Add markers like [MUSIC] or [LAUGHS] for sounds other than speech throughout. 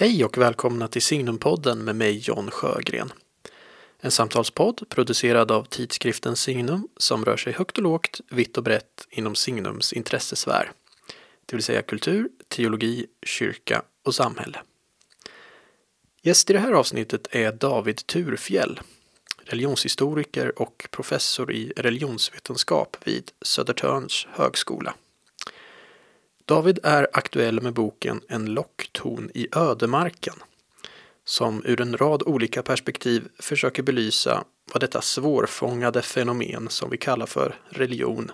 Hej och välkomna till Signumpodden med mig John Sjögren. En samtalspodd producerad av tidskriften Signum som rör sig högt och lågt, vitt och brett inom Signums intressesfär. Det vill säga kultur, teologi, kyrka och samhälle. Gäst i det här avsnittet är David Turfjell, religionshistoriker och professor i religionsvetenskap vid Södertörns högskola. David är aktuell med boken En lockton i ödemarken som ur en rad olika perspektiv försöker belysa vad detta svårfångade fenomen som vi kallar för religion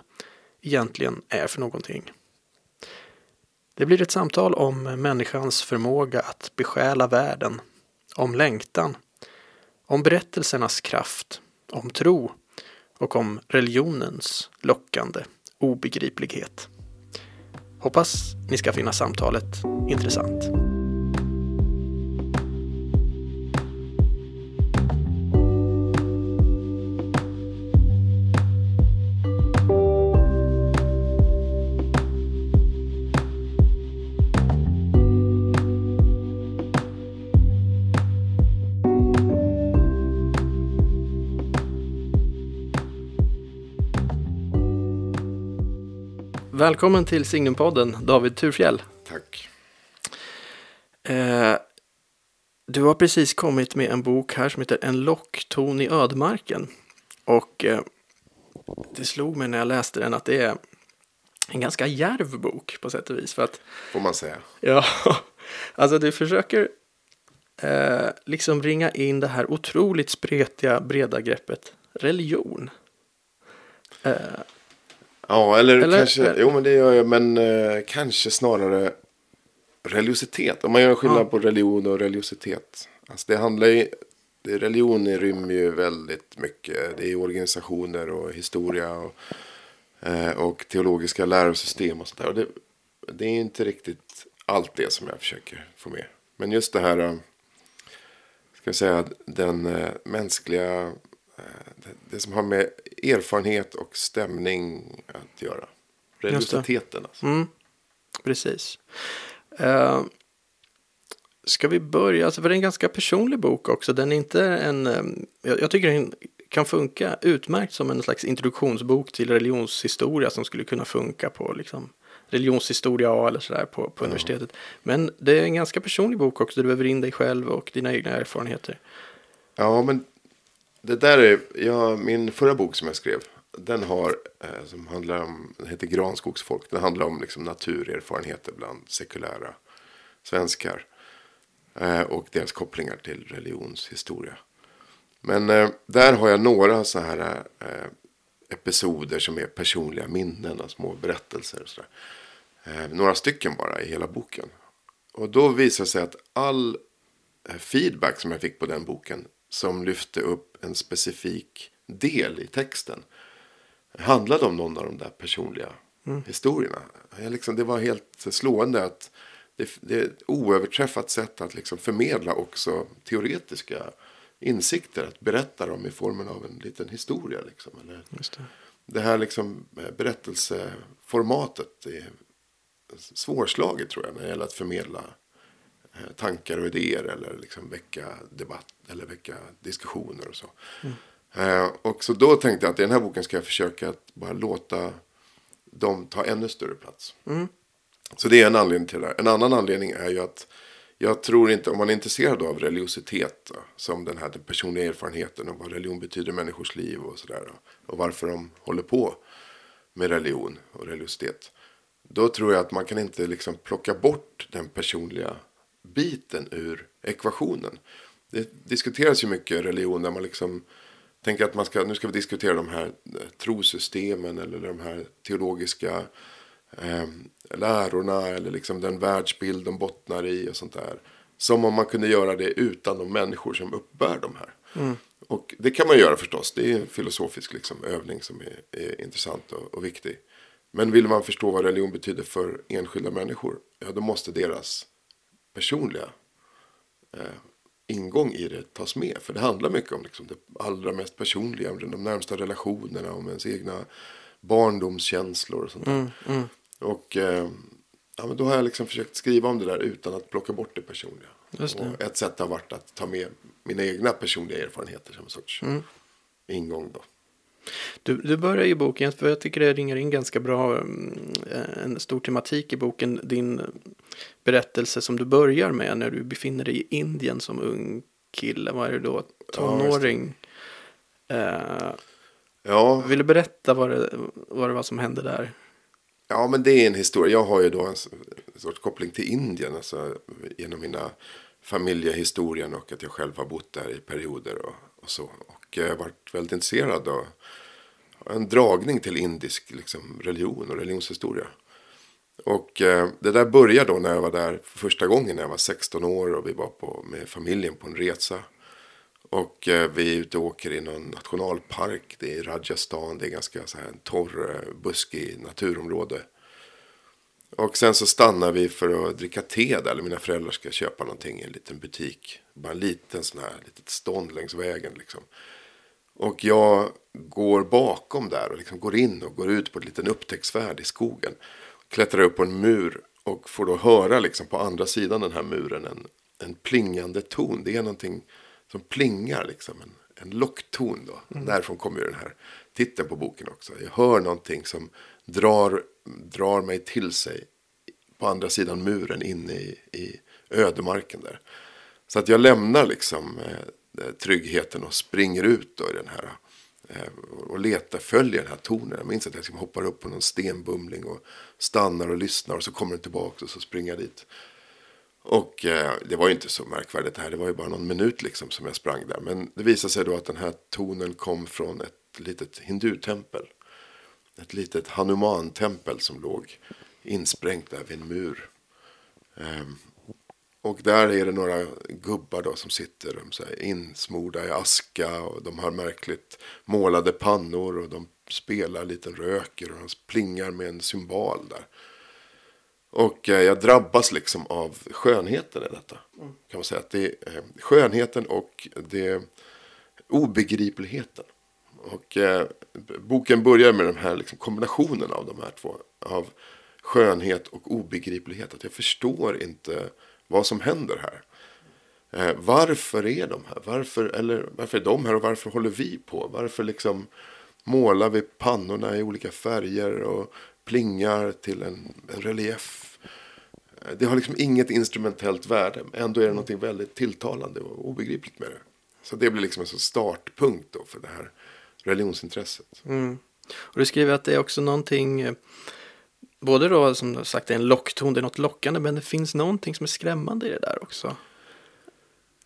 egentligen är för någonting. Det blir ett samtal om människans förmåga att besjäla världen, om längtan, om berättelsernas kraft, om tro och om religionens lockande obegriplighet. Hoppas ni ska finna samtalet intressant. Välkommen till Signumpodden, David Turfjell. Tack. Eh, du har precis kommit med en bok här som heter En lockton i ödmarken. Och eh, det slog mig när jag läste den att det är en ganska järv bok på sätt och vis. För att, Får man säga. ja, [LAUGHS] alltså du försöker eh, liksom ringa in det här otroligt spretiga, breda greppet religion. Ja, eller, Eller- kanske, jo men det gör jag, men eh, kanske snarare religiositet. Om man gör skillnad Ja. på religion och religiositet. Alltså det handlar ju, det, religion rymmer ju väldigt mycket. Det är organisationer och historia och, eh, och teologiska lärosystem och sådär. Det, det är inte riktigt allt det som jag försöker få med. Men just det här, eh, ska jag säga, den eh, mänskliga, det, det som har med erfarenhet och stämning att göra. Religiositeten alltså. Mm, precis. Uh, ska vi börja? Alltså, för det är en ganska personlig bok också. Den är inte en... eh, jag, jag tycker den kan funka utmärkt som en slags introduktionsbok till religionshistoria som skulle kunna funka på liksom, religionshistoria A eller sådär på, på universitetet. Men det är en ganska personlig bok också. Du behöver in dig själv och dina egna erfarenheter. Ja, men det där är, ja, min förra bok som jag skrev. Den har, eh, som handlar om, den heter Granskogsfolk. Den handlar om liksom, naturerfarenheter bland sekulära svenskar. Eh, och deras kopplingar till religionshistoria. Men eh, där har jag några så här eh, episoder som är personliga minnen och små berättelser. Och så där. Eh, några stycken bara i hela boken. Och då visar det sig att all eh, feedback som jag fick på den boken som lyfte upp en specifik del i texten handlade om någon av de där personliga historierna. Jag liksom, det var helt slående att det, det är ett oöverträffat sätt att liksom förmedla också teoretiska insikter. Att berätta dem i formen av en liten historia. Liksom, eller det. det här liksom eh, berättelseformatet är svårslaget tror jag när det gäller att förmedla tankar och idéer eller liksom väcka debatt eller väcka diskussioner och så. Eh, och så då tänkte jag att i den här boken ska jag försöka att bara låta dem ta ännu större plats. Så det är en anledning till det. En annan anledning är ju att jag tror inte, om man är intresserad av religiositet, som den här den personliga erfarenheten och vad religion betyder i människors liv och sådär. Och varför de håller på med religion och religiositet. Då tror jag att man kan inte liksom plocka bort den personliga biten ur ekvationen. Det diskuteras ju mycket religion där man liksom tänker att man ska, nu ska vi diskutera de här eh, trosystemen eller de här teologiska eh, lärorna eller liksom den världsbild de bottnar i och sånt där. Som om man kunde göra det utan de människor som uppbär de här. Och det kan man göra förstås. Det är en filosofisk liksom, övning som är, är intressant och, och viktig. Men vill man förstå vad religion betyder för enskilda människor. Ja, då måste deras personliga eh, ingång i det tas med. För det handlar mycket om liksom, det allra mest personliga. Om de närmsta relationerna. Om ens egna barndomskänslor och sånt där. Och eh, ja, men då har jag liksom försökt skriva om det där utan att plocka bort det personliga. Det. Och ett sätt har varit att ta med mina egna personliga erfarenheter som en sorts Mm. ingång då. Du, du börjar ju boken, för jag tycker det ringer in ganska bra, mm, en stor tematik i boken, din berättelse som du börjar med när du befinner dig i Indien som ung kille, vad är det då, tonåring. eh, Ja, vill du berätta vad det, vad det var som hände där? Ja, men det är en historia. Jag har ju då en sorts koppling till Indien. Alltså, genom mina familjehistorien och att jag själv har bott där i perioder och, och så. Och eh, varit väldigt intresserad av en dragning till indisk liksom, religion och religionshistoria. Och eh, det där började då när jag var där för första gången när jag var 16 år och vi var på, med familjen på en resa. Och eh, vi är ute och åker i någon nationalpark. Det är i Rajasthan. Det är ganska så här en torr, eh, buskig naturområde. Och sen så stannar vi för att dricka te där. Eller mina föräldrar ska köpa någonting i en liten butik. Bara en liten sån här litet stånd längs vägen liksom. Och jag går bakom där och liksom går in och går ut på en liten upptäcktsfärd i skogen. Klättrar upp på en mur och får då höra liksom på andra sidan den här muren en, en plingande ton. Det är någonting som plingar liksom. En, en lockton då. Därifrån kommer ju den här titeln på boken också. Jag hör någonting som drar, drar mig till sig på andra sidan muren inne i, i ödemarken där. Så att jag lämnar liksom eh, eh tryggheten och springer ut då i den här. Eh, och letar, följer den här tonen. Jag minns att jag liksom hoppar upp på någon stenbumling och stannar och lyssnar. Och så kommer den tillbaka och så springer jag dit. Och eh, det var ju inte så märkvärdigt det här. Det var ju bara någon minut liksom som jag sprang där. Men det visade sig då att den här tonen kom från ett litet hindutempel. Ett litet Hanuman-tempel som låg insprängt där vid en mur. Ehm, och där är det några gubbar då som sitter de så här insmorda i aska och de har märkligt målade pannor och de spelar lite röker och de plingar med en symbol där. Och eh, jag drabbas liksom av skönheten i detta. Kan man säga att det är eh, skönheten och det obegripligheten. Och eh, boken börjar med den här liksom, kombinationen av de här två. Av skönhet och obegriplighet. Att jag förstår inte vad som händer här. Eh, varför är de här? Varför, eller, varför är de här och varför håller vi på? Varför liksom målar vi pannorna i olika färger och plingar till en, en relief? Eh, det har liksom inget instrumentellt värde. Ändå är det något väldigt tilltalande och obegripligt med det. Så det blir liksom en sån startpunkt då för det här religionsintresset. Mm. Och du skriver att det är också någonting, eh, både då som du sagt det är en lockton, det är något lockande, men det finns någonting som är skrämmande i det där också.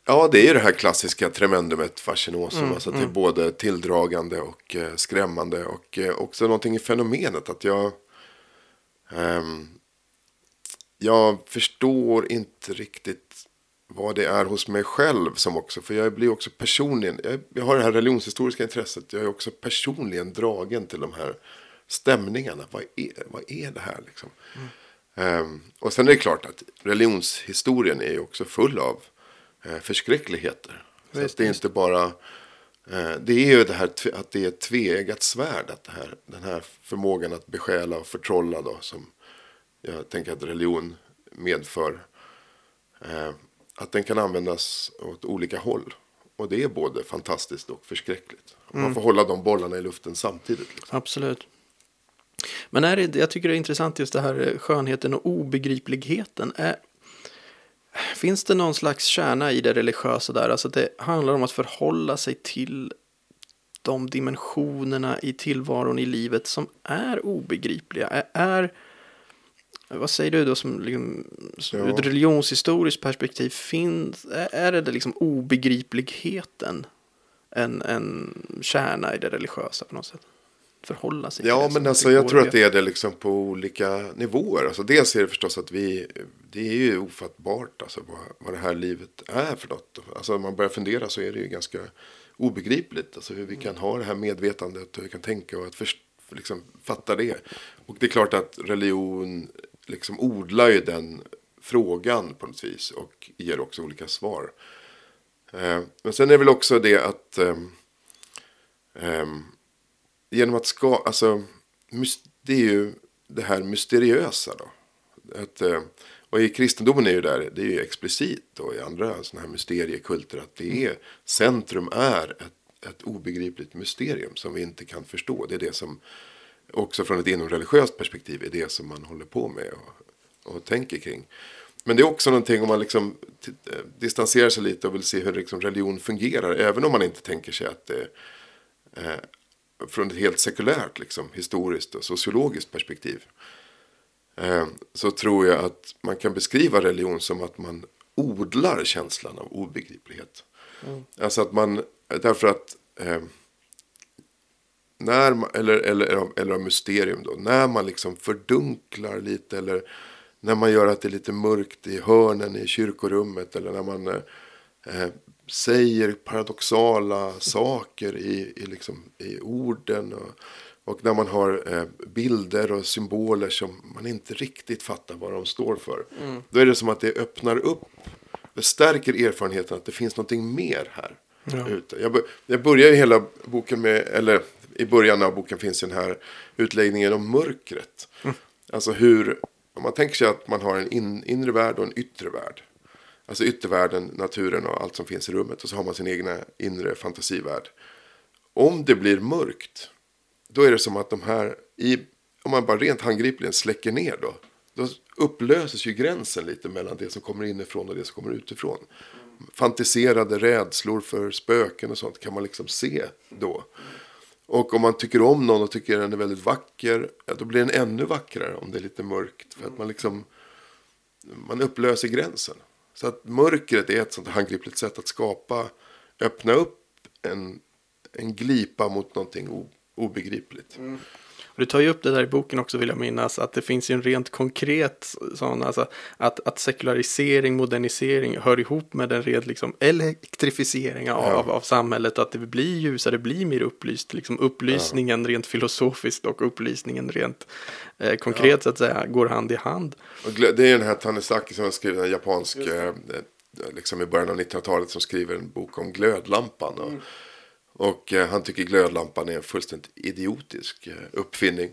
Ja, det är ju det här klassiska tremendumet fascinosum. alltså att det är både tilldragande och eh, skrämmande. Och eh, också någonting i fenomenet. Att jag... ehm, jag förstår inte riktigt vad det är hos mig själv som också. För jag blir också personligen. Jag, jag har det här religionshistoriska intresset. Jag är också personligen dragen till de här stämningarna. Vad är, vad är det här liksom? Ehm, och sen är det klart att religionshistorien är ju också full av eh, förskräckligheter. Så Visst, att det är inte bara... Eh, det är ju det här att det är ett tveeggat svärd. Att det här, den här förmågan att besjäla och förtrolla då. Som jag tänker att religion medför. Eh, att den kan användas åt olika håll. Och det är både fantastiskt och förskräckligt. Man får hålla de bollarna i luften samtidigt. Liksom. Absolut. Men är det, jag tycker det är intressant just det här eh, skönheten och obegripligheten. Är, finns det någon slags kärna i det religiösa där? Alltså det handlar om att förhålla sig till de dimensionerna i tillvaron i livet som är obegripliga. Är, är vad säger du då som, liksom, som Ja. ur ett religionshistoriskt perspektiv finns, är, det, det liksom obegripligheten en, en kärna i det religiösa på något sätt? Förhålla sig till Ja, som men alltså, jag tror att att det är det liksom på olika nivåer. Alltså, dels är det förstås att vi, det är ju ofattbart alltså, vad, vad det här livet är för något. Alltså, om man börjar fundera så är det ju ganska obegripligt. Alltså, hur vi kan ha det här medvetandet och hur vi kan tänka och att först, liksom, fatta det. Och det är klart att religion liksom odlar ju den frågan på något vis och ger också olika svar. Eh, men sen är det väl också det att eh, ehm, genom att ska, alltså, det är ju det här mysteriösa då. Att, eh, och i kristendomen är ju där, det är ju explicit och i andra sådana här mysteriekulter att det är, centrum är ett, ett obegripligt mysterium som vi inte kan förstå. Det är det som också från ett inomreligiöst perspektiv är det som man håller på med och, och tänker kring. Men det är också någonting om man liksom eh, distanserar sig lite och vill se hur liksom religion fungerar. Även om man inte tänker sig att det eh, från ett helt sekulärt, liksom, historiskt och sociologiskt perspektiv. Eh, så tror jag att man kan beskriva religion som att man odlar känslan av obegriplighet. Mm. Alltså att man, därför att eh, när man, eller, eller, eller av mysterium då, när man liksom fördunklar lite eller när man gör att det är lite mörkt i hörnen i kyrkorummet eller när man eh, säger paradoxala saker i, i, liksom, i orden. Och, och när man har eh, bilder och symboler som man inte riktigt fattar vad de står för. Mm. Då är det som att det öppnar upp, det stärker erfarenheten att det finns någonting mer här. Ja. Ute. Jag, jag börjar ju hela boken med, eller i början av boken finns den här utläggningen om mörkret. Mm. Alltså hur, om man tänker sig att man har en in, inre värld och en yttre värld. Alltså yttervärlden, naturen och allt som finns i rummet. Och så har man sin egna inre fantasivärld. Om det blir mörkt. Då är det som att de här, i, om man bara rent handgripligen släcker ner då. Då upplöses ju gränsen lite mellan det som kommer inifrån och det som kommer utifrån. Fantiserade rädslor för spöken och sånt kan man liksom se då. Och om man tycker om någon och tycker den är väldigt vacker. Ja, då blir den ännu vackrare om det är lite mörkt. För att man liksom man upplöser gränsen. Så att mörkret är ett sånt handgripligt sätt att skapa, öppna upp en, en glipa mot någonting obegripligt. Mm. Och du tar ju upp det där i boken också vill jag minnas, att det finns ju en rent konkret sån, alltså att, att sekularisering, modernisering hör ihop med den rent liksom elektrifiering av, ja. av samhället och att det blir ljusare, det blir mer upplyst, liksom upplysningen ja. rent filosofiskt och upplysningen rent eh, konkret ja. så att säga går hand i hand. Det är den här Tanizaki som har skrivit en japansk, eh, liksom i början av 1900-talet som skriver en bok om glödlampan. Och, mm och eh, han tycker glödlampan är en fullständigt idiotisk eh, uppfinning.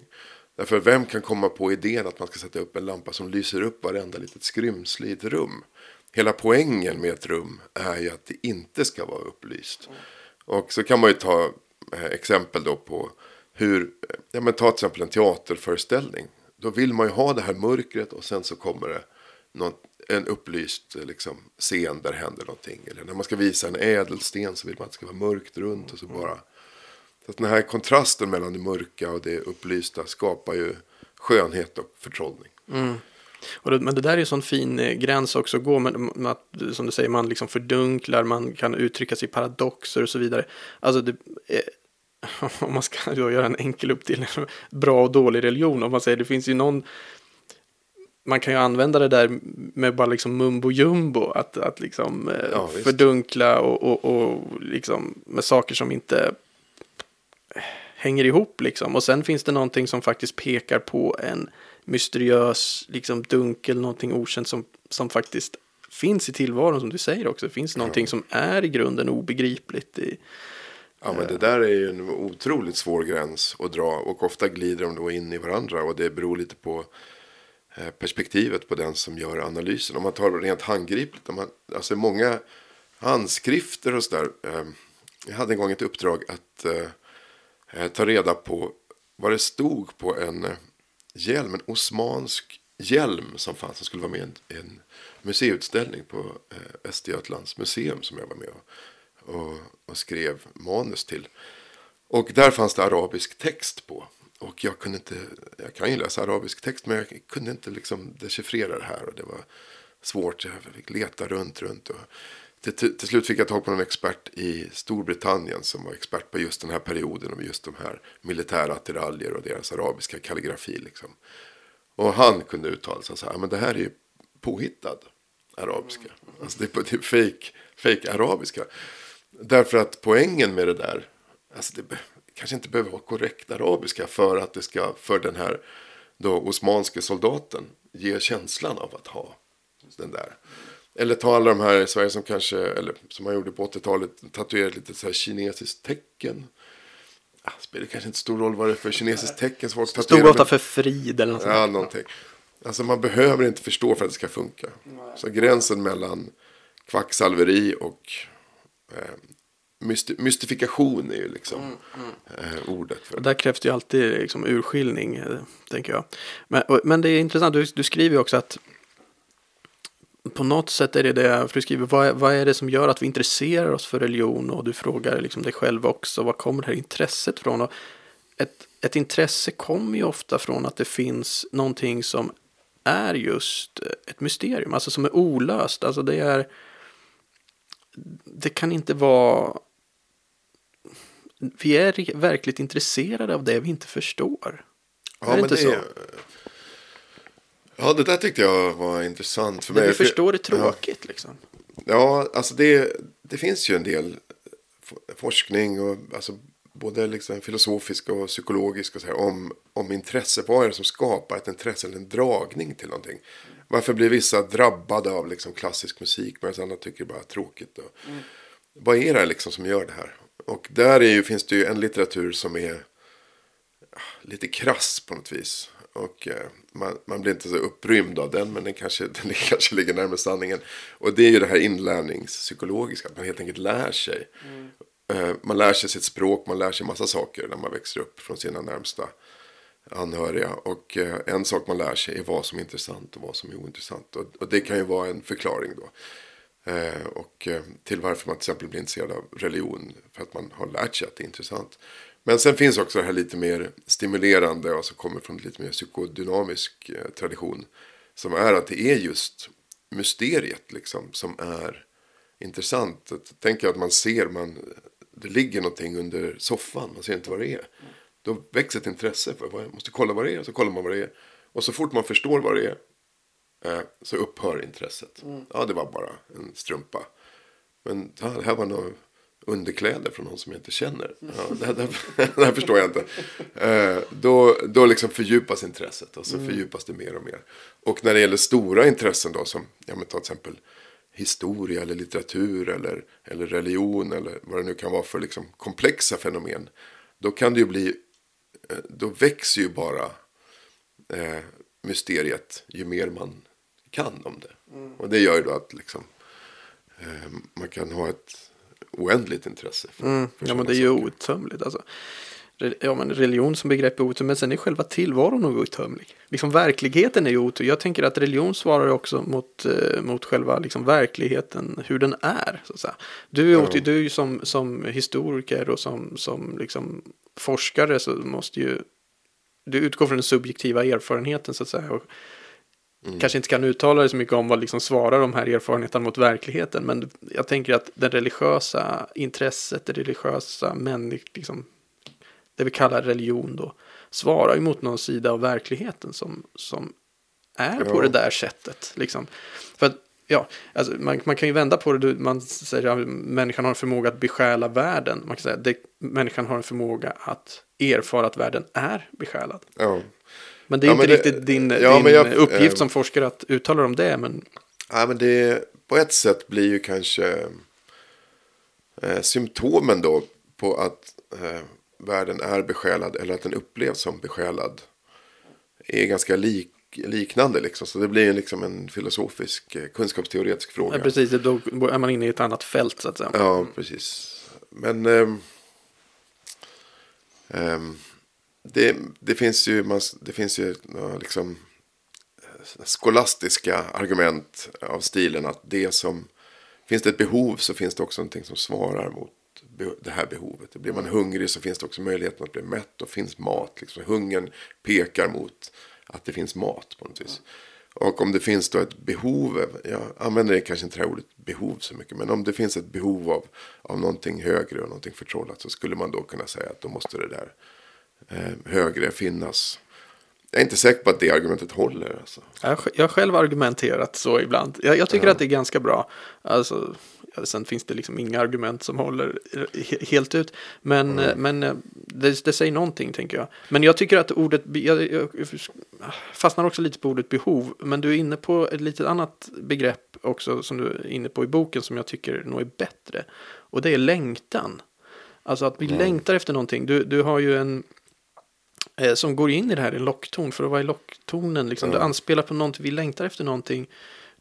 Därför vem kan komma på idén att man ska sätta upp en lampa som lyser upp varenda litet skrymsle i ett rum. Hela poängen med ett rum är ju att det inte ska vara upplyst. Och så kan man ju ta eh, exempel då på hur, ja men ta till exempel en teaterföreställning. Då vill man ju ha det här mörkret och sen så kommer det något, en upplyst eh, liksom, scen där händer någonting. Eller när man ska visa en ädelsten så vill man att det ska vara mörkt runt och så bara. Så att den här kontrasten mellan det mörka och det upplysta skapar ju skönhet och förtrollning. Mm. Och det, men det där är ju en sån fin eh, gräns också att gå. med, med att, som du säger, man liksom fördunklar, man kan uttrycka sig i paradoxer och så vidare. Alltså det, eh, [LAUGHS] om man ska göra en enkel uppdelning, [LAUGHS] bra och dålig religion. Om man säger det finns ju någon man kan ju använda det där med bara liksom mumbo jumbo. Att, att liksom eh, ja, fördunkla och, och, och liksom med saker som inte hänger ihop liksom. Och sen finns det någonting som faktiskt pekar på en mysteriös, liksom dunkel, någonting okänt som, som faktiskt finns i tillvaron som du säger också. Det finns någonting ja. som är i grunden obegripligt. I, Ja men det där är ju en otroligt svår gräns att dra och ofta glider de då in i varandra och det beror lite på Eh, Eh, perspektivet på den som gör analysen. Om man tar rent handgripligt, om man, alltså många handskrifter och sådär. Eh, jag hade en gång ett uppdrag att eh, ta reda på vad det stod på en hjälm, en osmansk hjälm som fanns, som skulle vara med i en, museiutställning på Östergötlands museum som jag var med och, och, och skrev manus till. Och där fanns det arabisk text på. Och jag kunde inte, jag kan ju läsa arabisk text men jag kunde inte liksom dechiffrera det här. Och det var svårt, jag fick leta runt, runt. Och till, till, till slut fick jag tag på en expert i Storbritannien som var expert på just den här perioden. Och just de här militära attiraljer och deras arabiska kalligrafi. Liksom. Och han kunde uttala sig så här, men det här är ju påhittad arabiska. Alltså det är typ fake, fake arabiska. Därför att poängen med det där, alltså det, kanske inte behöver vara korrekt arabiska för att det ska för den här då osmanske soldaten ge känslan av att ha den där. Eller ta alla de här i Sverige som kanske, eller som man gjorde på 80-talet, tatuerade lite så här kinesiskt tecken. Ah, spelar kanske inte stor roll vad det är för kinesiskt tecken. Stod ofta för frid eller något Ja, någonting. Alltså man behöver inte förstå för att det ska funka. Så gränsen mellan kvacksalveri och eh, mysti mystifikation är ju liksom Eh, ordet. För. Och där krävs det ju alltid liksom urskiljning, eh, tänker jag. Men, och, men det är intressant, du, du skriver ju också att på något sätt är det det, för du skriver, vad, är- vad är det som gör att vi intresserar oss för religion? Och du frågar liksom dig själv också, var kommer det här intresset från? Och ett, ett intresse kommer ju ofta från att det finns någonting som är just ett mysterium, alltså som är olöst. Alltså det är, det kan inte vara vi är verkligt intresserade av det vi inte förstår. är det inte så? Ja, det där tyckte jag var intressant för Det mig. vi För- förstår är Ja. tråkigt liksom. Ja, alltså det, det finns ju en del forskning och alltså både liksom filosofisk och psykologisk och så här, om, om intresse. Vad är det som skapar ett intresse eller en dragning till någonting? Varför blir vissa drabbade av liksom klassisk musik medan andra tycker det bara är tråkigt? Och, Vad är det liksom som gör det här? Och där är ju, finns det ju en litteratur som är ah, lite krass på något vis. Och eh, man, man blir inte så upprymd av den, men den kanske, [LAUGHS] den kanske ligger närmare sanningen. Och det är ju det här inlärningspsykologiska, att man helt enkelt lär sig. Mm. man lär sig sitt språk, man lär sig massa saker när man växer upp från sina närmsta anhöriga. Och eh, en sak man lär sig är vad som är intressant och vad som är ointressant. Och, och det kan ju vara en förklaring då. Eh, och eh, till varför man till exempel blir intresserad av religion. För att man har lärt sig att det är intressant. Men sen finns också det här lite mer stimulerande och som kommer från lite mer psykodynamisk eh, tradition. Som är att det är just mysteriet liksom som är intressant. Tänk att man ser, man, det ligger någonting under soffan, man ser inte vad det är. Då växer ett intresse för, vad- jag måste kolla vad det är, så kollar man vad det är. Och så fort man förstår vad det är så upphör intresset. Ja, det var bara en strumpa. Men ja, det här var nog underkläder från någon som jag inte känner. Ja, det, här, det, här, [LAUGHS] det här förstår jag inte. Eh, då, då liksom fördjupas intresset och så fördjupas det mer och mer. Och när det gäller stora intressen då som, ja men ta till exempel historia eller litteratur eller, eller religion eller vad det nu kan vara för liksom komplexa fenomen. Då kan det ju bli, eh, då växer ju bara eh, mysteriet ju mer man kan om det. Och det gör ju då att liksom, eh, man kan ha ett oändligt intresse. För, Mm. för Ja, men det är ju outtömligt. Alltså. Ja, men religion som begrepp är outtömligt, men sen är själva tillvaron outtömlig. Liksom verkligheten är ju outtömlig. Jag tänker att religion svarar också mot, eh, mot själva liksom, verkligheten, hur den är. Så att säga. Du är, Ja. du som, som historiker och som, som liksom, forskare så måste ju du utgår från den subjektiva erfarenheten så att säga. Och Mm. Kanske inte kan uttala dig så mycket om vad liksom svarar de här erfarenheterna mot verkligheten. Men jag tänker att det religiösa intresset, det religiösa människ, liksom, det vi kallar religion då, svarar ju mot någon sida av verkligheten som, som är på Ja. det där sättet. Liksom. För att, ja, alltså, man, man kan ju vända på det, man säger att människan har en förmåga att besjäla världen. Man kan säga att människan har en förmåga att erfara att världen är besjälad. Ja. Men det är Ja, inte det- riktigt din, ja, din jag- uppgift eh, som forskare att uttala om det. Men Ja, men det på ett sätt blir ju kanske eh, symptomen då på att eh, världen är besjälad eller att den upplevs som besjälad är ganska lik, liknande liksom. Så det blir ju liksom en filosofisk eh, kunskapsteoretisk fråga. ja, precis, då är man inne i ett annat fält så att säga. Ja, precis. Men ehm, det, det finns ju, man, det finns ju liksom eh, skolastiska argument av stilen att det som finns det ett behov så finns det också någonting som svarar mot det här behovet. Blir man hungrig så finns det också möjligheten att bli mätt och finns mat. Liksom. Hungern pekar mot att det finns mat på något vis. Och om det finns då ett behov, jag använder kanske inte det här ordet behov så mycket, men om det finns ett behov av, av någonting högre och någonting förtrollat så skulle man då kunna säga att då måste det där eh, högre finnas. Jag är inte säker på att det argumentet håller. Alltså. Jag, jag har själv argumenterat så ibland. Jag, jag tycker att det är ganska bra. Alltså, sen finns det liksom inga argument som håller he- helt ut. Men, eh, men eh, det, det säger någonting, tänker jag. Men jag tycker att ordet, jag, jag fastnar också lite på ordet behov. Men du är inne på ett litet annat begrepp också som du är inne på i boken som jag tycker nog är bättre. Och det är längtan. Alltså att vi längtar efter någonting. Du, du har ju en eh, som går in i det här i lockton. För att vara i locktonen, liksom, Ja. du anspelar på någonting, vi längtar efter någonting.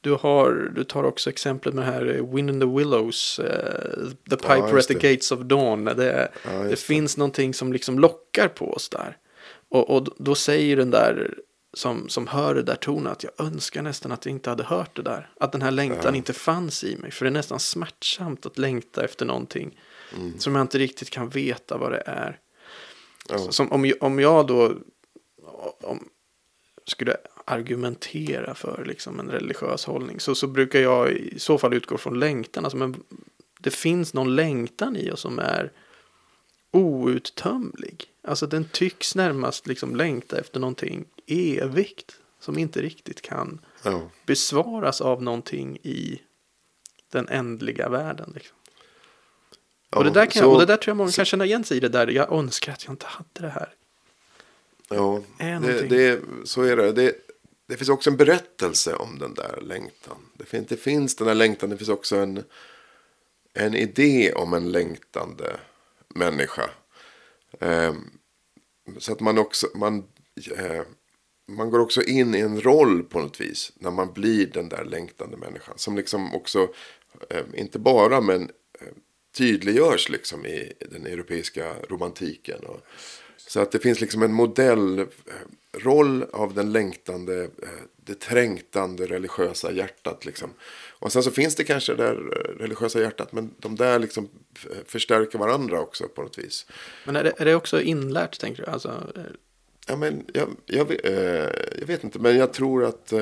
Du, har, du tar också exemplet med det här eh, Wind in the Willows, eh, The Piper at just the det. Gates of Dawn. Det, Ja, det just finns någonting som liksom lockar på oss där. Och, och då säger den där som, som hör det där tonen att jag önskar nästan att jag inte hade hört det där. Att den här längtan Ja. inte fanns i mig. För det är nästan smärtsamt att längta efter någonting Mm. som jag inte riktigt kan veta vad det är. Ja. Som om, om jag då om, skulle argumentera för liksom en religiös hållning så, så brukar jag i så fall utgå från längtan. Alltså, men det finns någon längtan i oss som är outtömlig. Alltså den tycks närmast liksom längta efter någonting evigt som inte riktigt kan Ja. besvaras av någonting i den ändliga världen. Liksom. Ja, och, det där kan, så- och det där tror jag många så- kan känna igen sig i det där. Jag önskar att jag inte hade det här. Ja, är det, det, så är det. det. Det finns också en berättelse om den där längtan. Det finns, det finns den här längtan, det finns också en, en idé om en längtande människa. Ehm, så att man också, man, eh, man går också in i en roll på något vis. När man blir den där längtande människan. Som liksom också, eh, inte bara men eh, tydliggörs liksom i den europeiska romantiken. Och, så att det finns liksom en modellroll av den längtande, eh, det trängtande religiösa hjärtat. Liksom. Och sen så finns det kanske det där eh, religiösa hjärtat, men de där liksom förstärker varandra också på något vis. Men är det, är det också inlärt tänker du? Alltså, eh, Ja, men jag, jag, vet- jag vet inte, men jag tror att,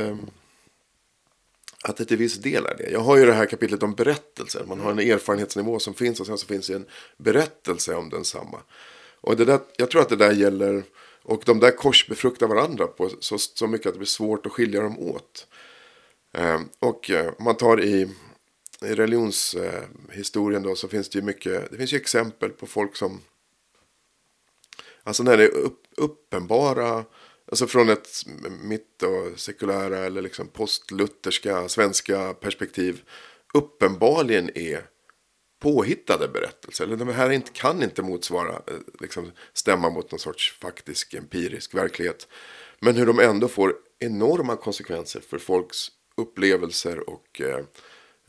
att det till viss del är det. Jag har ju det här kapitlet om berättelser. Man har en erfarenhetsnivå som finns och sen så finns det en berättelse om densamma. Och det där, jag tror att det där gäller, och de där korsbefruktar varandra på så, så mycket att det blir svårt att skilja dem åt. Eh, och eh, om man tar i, i religionshistorien då så finns det ju mycket, det finns ju exempel på folk som Alltså när det är upp, uppenbara, alltså från ett mitt och sekulära eller liksom postlutherska svenska perspektiv uppenbarligen är påhittade berättelser. Eller de här inte, kan inte motsvara, eh, liksom stämma mot någon sorts faktisk empirisk verklighet. Men hur de ändå får enorma konsekvenser för folks upplevelser och eh,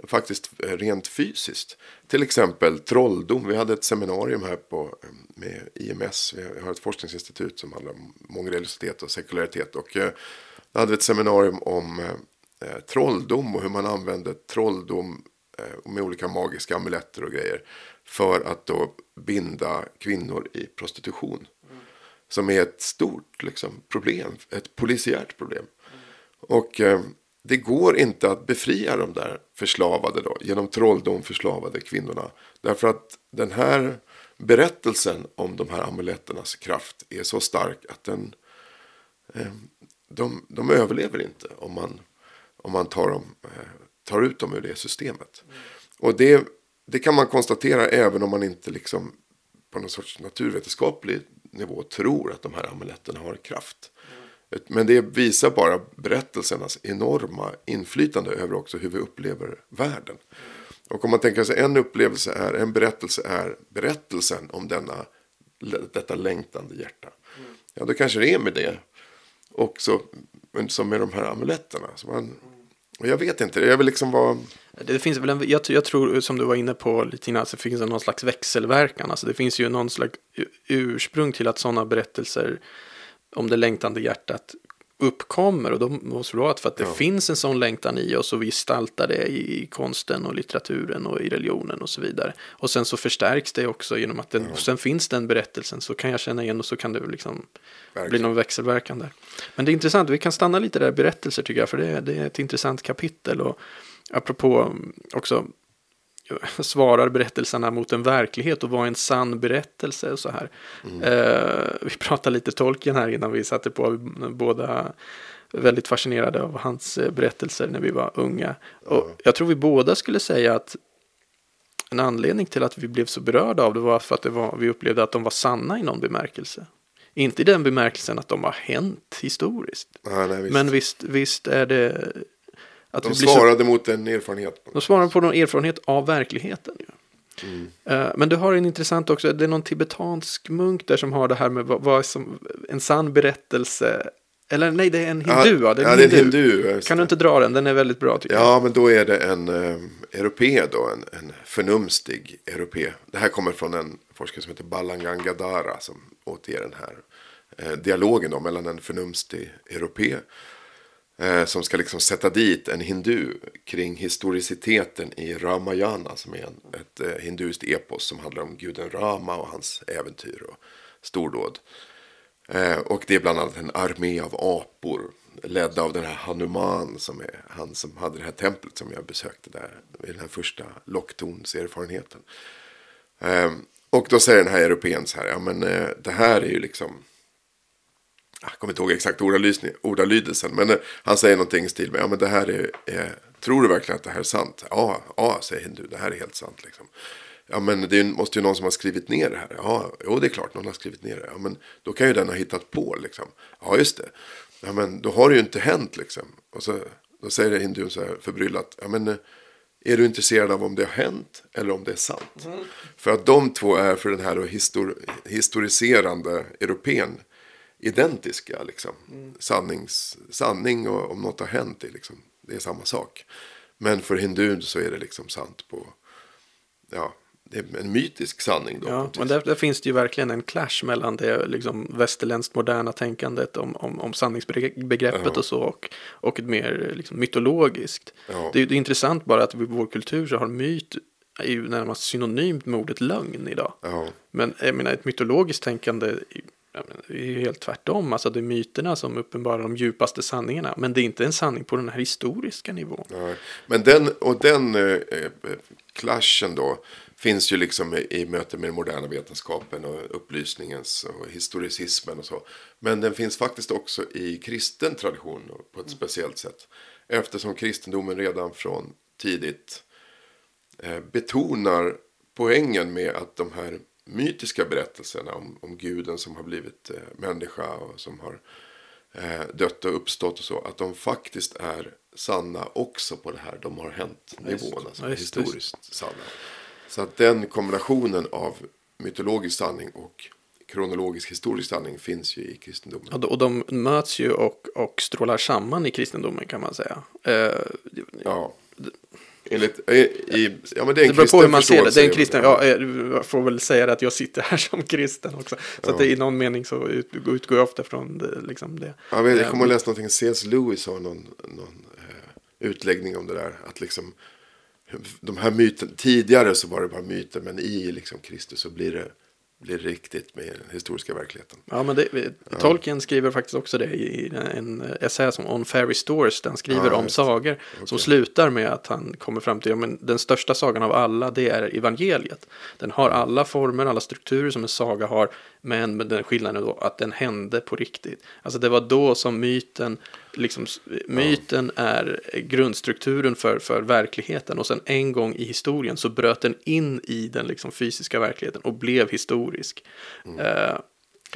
faktiskt eh, rent fysiskt. Till exempel trolldom. Vi hade ett seminarium här på, eh, med IMS. Vi har ett forskningsinstitut som handlar om mångreligiositet och sekularitet. Och eh, då hade vi ett seminarium om eh, eh, trolldom och hur man använde trolldom eh, med olika magiska amuletter och grejer. För att då binda kvinnor i prostitution. Som är ett stort liksom, problem, ett polisiärt problem. Och det går inte att befria de där förslavade då, genom trolldom förslavade kvinnorna. Därför att den här berättelsen om de här amuletternas kraft är så stark att den, eh, de, de överlever inte om man, om man tar, dem, eh, tar ut dem ur det systemet. Och det, det kan man konstatera även om man inte liksom på någon sorts naturvetenskaplig nivå tror att de här amuletterna har kraft. Men det visar bara berättelsernas enorma inflytande över också hur vi upplever världen. Och om man tänker sig en upplevelse är, en berättelse är berättelsen om denna, detta längtande hjärta. Ja, då kanske det är med det också så som med de här amuletterna. Så man, och jag vet inte, jag vill liksom vara... Det finns väl en, jag, jag tror som du var inne på lite innan, så finns det någon slags växelverkan. Alltså det finns ju någon slags ursprung till att sådana berättelser om det längtande hjärtat uppkommer. Och då måste det vara för att det Ja. finns en sån längtan i oss och vi gestaltar det i, konsten och litteraturen och i religionen och så vidare. Och sen så förstärks det också genom att den, och sen finns den berättelsen så kan jag känna igen och så kan det liksom bli någon växelverkan där. Men det är intressant, vi kan stanna lite där berättelser tycker jag, för det, är- det är ett intressant kapitel. Och apropå mm, också svarar berättelserna mot en verklighet och vad är en sann berättelse och så här. Eh, vi pratade lite tolken här innan vi satte på, båda väldigt fascinerade av hans eh, berättelser när vi var unga. Och jag tror vi båda skulle säga att en anledning till att vi blev så berörda av det var för att det var, vi upplevde att de var sanna i någon bemärkelse. Inte i den bemärkelsen att de har hänt historiskt. Ja, nej, visst. Men visst, visst är det att de blir så svarade mot en erfarenhet. de svarar på någon erfarenhet av verkligheten. Ju. Eh, Men du har en intressant också, det är någon tibetansk munk där som har det här med vad, vad som en sann berättelse. Eller nej, det är en hindu. Ja, ja, det är en hindu. Kan du det. inte dra den? Den är väldigt bra tycker jag. Ja, men då är det en eh, europé då, en, en förnumstig europé. Det här kommer från en forskare som heter Balangangadara som återger den här eh, dialogen då mellan en förnumstig europé eh, som ska liksom sätta dit en hindu kring historiciteten i Ramayana som är en, ett eh, hinduskt epos som handlar om guden Rama och hans äventyr och stordåd. Eh, och det är bland annat en armé av apor ledda av den här Hanuman som är han som hade det här templet som jag besökte där i den här första locktonserfarenheten Eh, och då säger den här europeen så här, ja men eh, det här är ju liksom jag kommer inte ihåg exakt ordalydelsen, men eh, han säger någonting i stil med, ja men det här är, eh, tror du verkligen att det här är sant? Ja, ja, säger hindu, det här är helt sant liksom. Ja men det är- måste ju någon som har skrivit ner det här. Ja, jo det är klart, någon har skrivit ner det. Ja men då kan ju den ha hittat på liksom. Ja just det. Ja men då har det ju inte hänt liksom. Och så då säger hindun så här förbryllat, ja men eh, är du intresserad av om det har hänt eller om det är sant? För att de två är för den här histor- historiserande europeen identiska. Liksom. Sannings, sanning och om något har hänt är, liksom, det är samma sak. Men för hindun så är det liksom sant på, ja, det är en mytisk sanning då. Ja, men där, där finns det ju verkligen en clash mellan det liksom, västerländskt moderna tänkandet om, om, om sanningsbegreppet Ja. och så och, och ett mer liksom, mytologiskt. Ja. Det, är, det är intressant bara att i vår kultur så har myt är ju närmast synonymt med ordet lögn idag. Ja, Men jag menar ett mytologiskt tänkande det är ju helt tvärtom. Alltså det är myterna som uppenbarar de djupaste sanningarna. Men det är inte en sanning på den här historiska nivån. ja. Men den, och den eh, eh, clashen då finns ju liksom i, i möte med den moderna vetenskapen och upplysningens och historicismen och så. Men den finns faktiskt också i kristen tradition på ett speciellt sätt. Eftersom kristendomen redan från tidigt eh, betonar poängen med att de här mytiska berättelserna om, om guden som har blivit eh, människa och som har eh, dött och uppstått och så, att de faktiskt är sanna också på det här de har hänt nivån, alltså Ja, just, historiskt sanna. Så att den kombinationen av mytologisk sanning och kronologisk historisk sanning finns ju i kristendomen. Och de, och de möts ju och, och strålar samman i kristendomen kan man säga. Eh, Ja. Enligt, i, i, ja men det är en det beror på hur man ser det. Det är en kristen, ja, eh, jag får väl säga att jag sitter här [LAUGHS] som kristen också. Så att det, i någon mening så ut, utgår jag ofta från det. Liksom det. Jag, vet, jag Eh, kommer att läsa någonting, C.S. Lewis har någon, någon eh, utläggning om det där. Att liksom, de här myten, tidigare så var det bara myter, men i liksom Kristus så blir det, blir riktigt med den historiska verkligheten. Ja, men det, Tolkien skriver faktiskt också det i en essä som On Fairy Stores. Där han skriver Ja, om sagor. Som slutar med att han kommer fram till, ja, men den största sagan av alla, det är evangeliet. Den har alla former, alla strukturer som en saga har. Men med den skillnaden då att den hände på riktigt. Alltså det var då som myten, liksom, myten är grundstrukturen för, för verkligheten. Och sen en gång i historien så bröt den in i den liksom, fysiska verkligheten och blev historisk. Eh,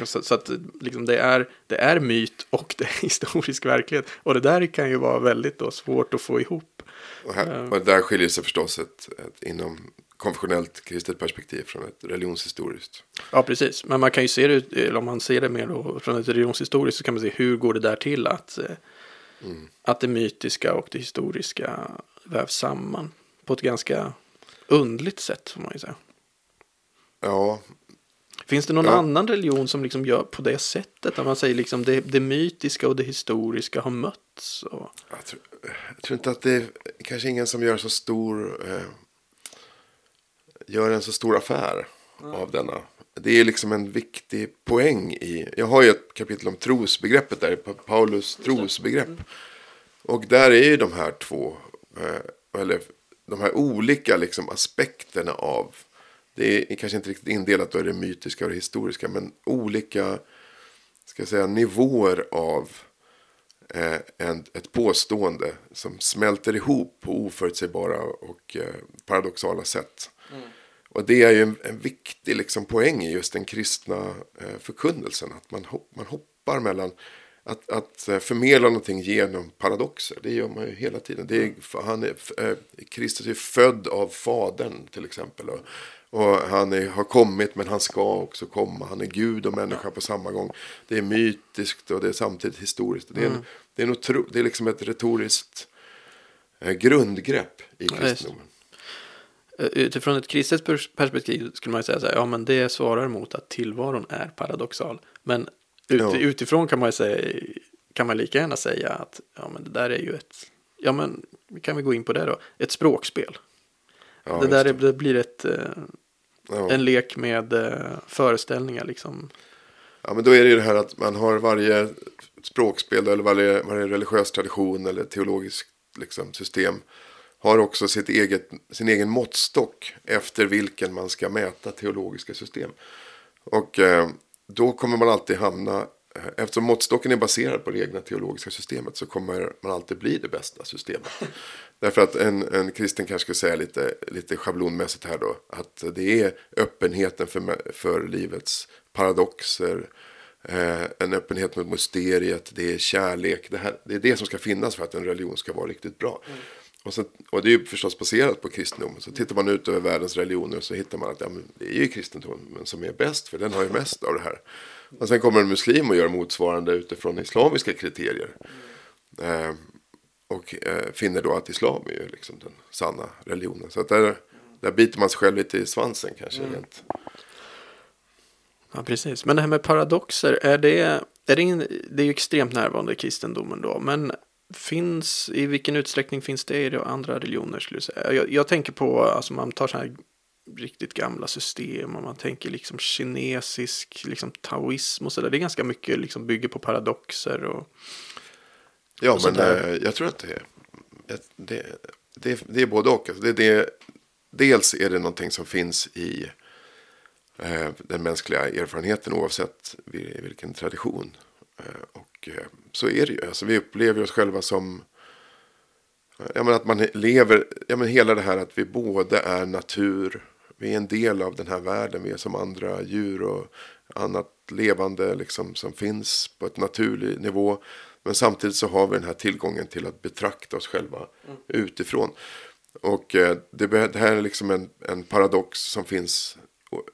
så, så att liksom, det, är, det är myt och det är [LAUGHS] historisk verklighet. Och det där kan ju vara väldigt då, svårt att få ihop. Och, här, och där skiljer sig förstås ett, ett inom konfessionellt kristet perspektiv från ett religionshistoriskt. Ja, precis. Men man kan ju se det, eller om man ser det mer då, från ett religionshistoriskt så kan man se hur går det där till att, eh, att det mytiska och det historiska vävs samman på ett ganska undligt sätt, får man ju säga. Ja, Finns det någon Ja. annan religion som liksom gör på det sättet? Att man säger liksom det, det mytiska och det historiska har mötts? Och... jag tror, jag tror inte att det är kanske ingen som gör så stor eh, gör en så stor affär av denna. Det är liksom en viktig poäng i. Jag har ju ett kapitel om trosbegreppet där, Pa- Paulus trosbegrepp. Och där är ju de här två, eh, eller de här olika liksom aspekterna av. Det är kanske inte riktigt indelat då i det mytiska och det historiska, men olika ska jag säga, nivåer av eh, en, ett påstående som smälter ihop på oförutsägbara och eh, paradoxala sätt. Och det är ju en, en viktig liksom, poäng i just den kristna eh, förkunnelsen. Att man, hop, man hoppar mellan att, att eh, förmedla någonting genom paradoxer. Det gör man ju hela tiden. Det är, han är, eh, Kristus är född av Fadern till exempel. Och, och han är, har kommit men han ska också komma. Han är Gud och människa på samma gång. Det är mytiskt och det är samtidigt historiskt. Det är, en, mm. det är, en otro, det är liksom ett retoriskt eh, grundgrepp i kristendomen. Eh, utifrån ett kristet perspektiv skulle man säga så här, ja men det svarar mot att tillvaron är paradoxal. Men ut, ja. utifrån kan man ju säga, kan man lika gärna säga att ja men det där är ju ett, ja men kan vi gå in på det då, ett språkspel. Ja, det där det. det blir ett, eh, ja. en lek med eh, föreställningar liksom. Ja men då är det ju det här att man har varje språkspel eller varje, varje religiös tradition eller teologiskt liksom, system har också sitt eget, sin egen måttstock efter vilken man ska mäta teologiska system. Och eh, då kommer man alltid hamna, eh, eftersom måttstocken är baserad på det egna teologiska systemet så kommer man alltid bli det bästa systemet. [LAUGHS] Därför att en, en kristen kanske skulle säga lite, lite schablonmässigt här då, att det är öppenheten för, för livets paradoxer, eh, en öppenhet mot mysteriet, det är kärlek, det, här, det är det som ska finnas för att en religion ska vara riktigt bra. Mm. Och, så, och det är ju förstås baserat på kristendomen. Så tittar man ut över världens religioner så hittar man att ja, det är ju kristendomen som är bäst. För den har ju mest av det här. Och sen kommer en muslim och gör motsvarande utifrån islamiska kriterier. Eh, och eh, finner då att islam är ju liksom den sanna religionen. Så att där, där biter man sig själv lite i svansen kanske. Mm. Rent. Ja, precis. Men det här med paradoxer, är det, är det, in, det är ju extremt närvarande i kristendomen då. Men finns, i vilken utsträckning finns det i andra religioner skulle jag säga? Jag, jag tänker på, alltså man tar så här riktigt gamla system och man tänker liksom kinesisk, liksom taoism och sådär. Det är ganska mycket liksom bygger på paradoxer och Ja, och men äh, jag tror att det, det, det, det är både och. Alltså det, det, dels är det någonting som finns i eh, den mänskliga erfarenheten oavsett vilken tradition. Eh, och eh, så är det ju. Alltså, vi upplever oss själva som jag menar att man lever, jag menar hela det här att vi både är natur, vi är en del av den här världen, vi är som andra djur och annat levande liksom som finns på ett naturlig nivå. Men samtidigt så har vi den här tillgången till att betrakta oss själva mm. utifrån. Och eh, det, det, här är liksom en, en paradox som finns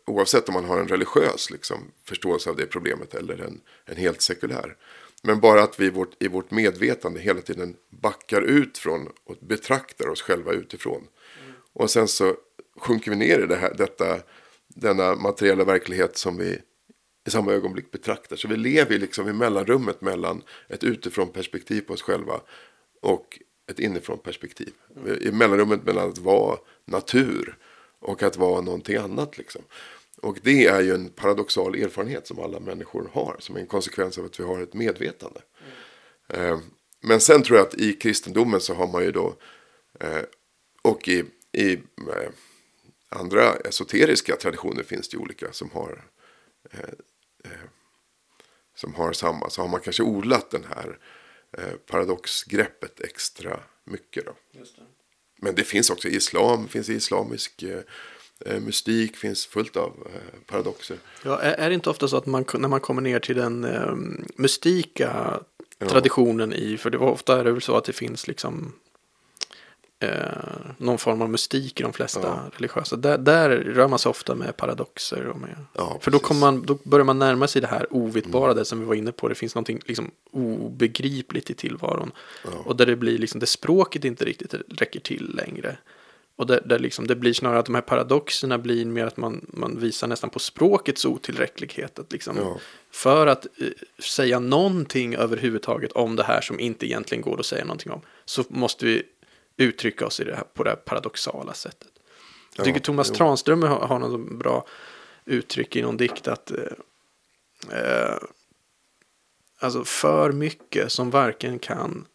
oavsett om man har en religiös liksom, förståelse av det problemet eller en, en helt sekulär. Men bara att vi vårt, i vårt medvetande hela tiden backar ut från och betraktar oss själva utifrån. Mm. Och sen så sjunker vi ner i det här, detta, denna materiella verklighet som vi i samma ögonblick betraktar. Så vi lever liksom i mellanrummet mellan ett utifrån perspektiv på oss själva och ett inifrån perspektiv. Mm. I mellanrummet mellan att vara natur och att vara någonting annat. Liksom. Och det är ju en paradoxal erfarenhet som alla människor har. Som är en konsekvens av att vi har ett medvetande. Mm. Men sen tror jag att i kristendomen så har man ju då. Eh, och i, i eh, andra esoteriska traditioner finns det ju olika som har som har samma. Så har man kanske odlat den här paradoxgreppet extra mycket. Då. Det. Men det finns också i islam, finns islamisk eh, eh, mystik, finns fullt av eh, paradoxer. Ja, är, det inte ofta så att man, när man kommer ner till den eh, mystika traditionen ja. i, för det var ofta är det väl så att det finns liksom eh, någon form av mystik i de flesta ja. religiösa. Där, där rör man sig ofta med paradoxer. Och med, ja, för då, kommer man, då börjar man närma sig det här ovittbara, mm. det som vi var inne på. Det finns någonting liksom obegripligt i tillvaron. Och där det blir liksom, det språket inte riktigt räcker till längre. Och där, där liksom, det blir snarare att de här paradoxerna blir mer att man, man visar nästan på språkets otillräcklighet. Att liksom, ja. För att eh, säga någonting överhuvudtaget om det här som inte egentligen går att säga någonting om. Så måste vi uttrycka oss i det här, på det här paradoxala sättet. Jag tycker ja, Thomas jo. Tranström har, har något bra uttryck i någon dikt att eh, eh, alltså för mycket som varken kan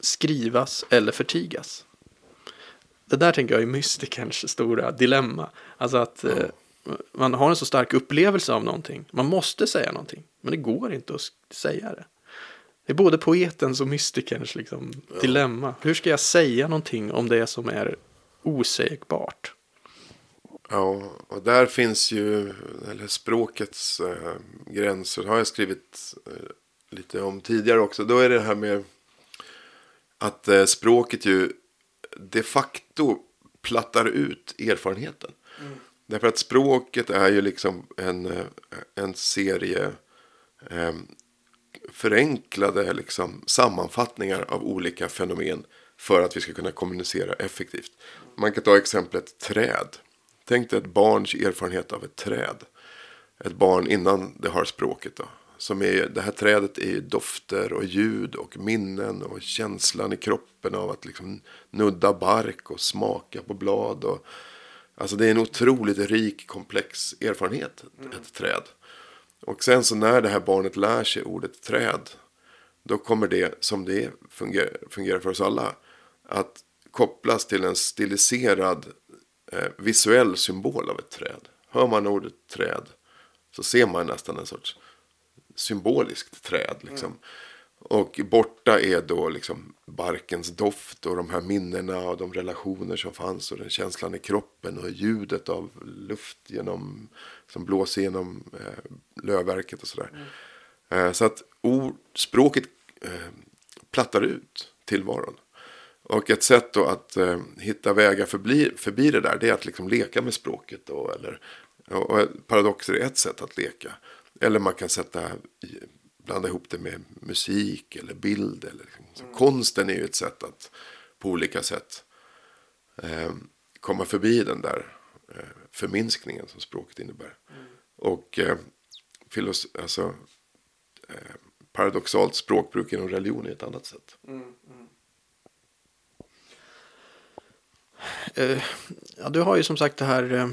skrivas eller förtigas. Det där tänker jag är mystikerns stora dilemma. Alltså att eh, man har en så stark upplevelse av någonting. Man måste säga någonting, men det går inte att säga det. Det är både poetens och mystikerns liksom, ja. dilemma. Hur ska jag säga någonting om det som är osägbart? Ja, och där finns ju, eller språkets äh, gränser har jag skrivit äh, lite om tidigare också. Då är det här med att eh, språket ju de facto plattar ut erfarenheten. Mm. Därför att språket är ju liksom en, eh, en serie eh, förenklade liksom, sammanfattningar av olika fenomen för att vi ska kunna kommunicera effektivt. Man kan ta exemplet träd. Tänk dig ett barns erfarenhet av ett träd. Ett barn innan det har språket. Då. Som är, det här trädet är ju dofter och ljud och minnen och känslan i kroppen av att liksom nudda bark och smaka på blad. Och, alltså det är en otroligt rik, komplex erfarenhet, ett, ett träd. Och sen så när det här barnet lär sig ordet träd. Då kommer det, som det fungerar, fungerar för oss alla, att kopplas till en stiliserad eh, visuell symbol av ett träd. Hör man ordet träd så ser man nästan en sorts symboliskt träd. Liksom. Mm. Och borta är då liksom barkens doft och de här minnena och de relationer som fanns och den känslan i kroppen och ljudet av luft genom, som blåser genom eh, lövverket och sådär. Mm. Eh, så att ord, språket eh, plattar ut tillvaron. Och ett sätt då att eh, hitta vägar förbi, förbi det där det är att liksom leka med språket. Då, eller, och, paradoxer är ett sätt att leka. Eller man kan sätta, blanda ihop det med musik eller bild. Eller liksom. mm. Konsten är ju ett sätt att på olika sätt eh, komma förbi den där eh, förminskningen som språket innebär. Mm. Och eh, filos alltså, eh, paradoxalt språkbruk inom religion är ett annat sätt. Mm, mm. Eh, ja, du har ju som sagt det här eh,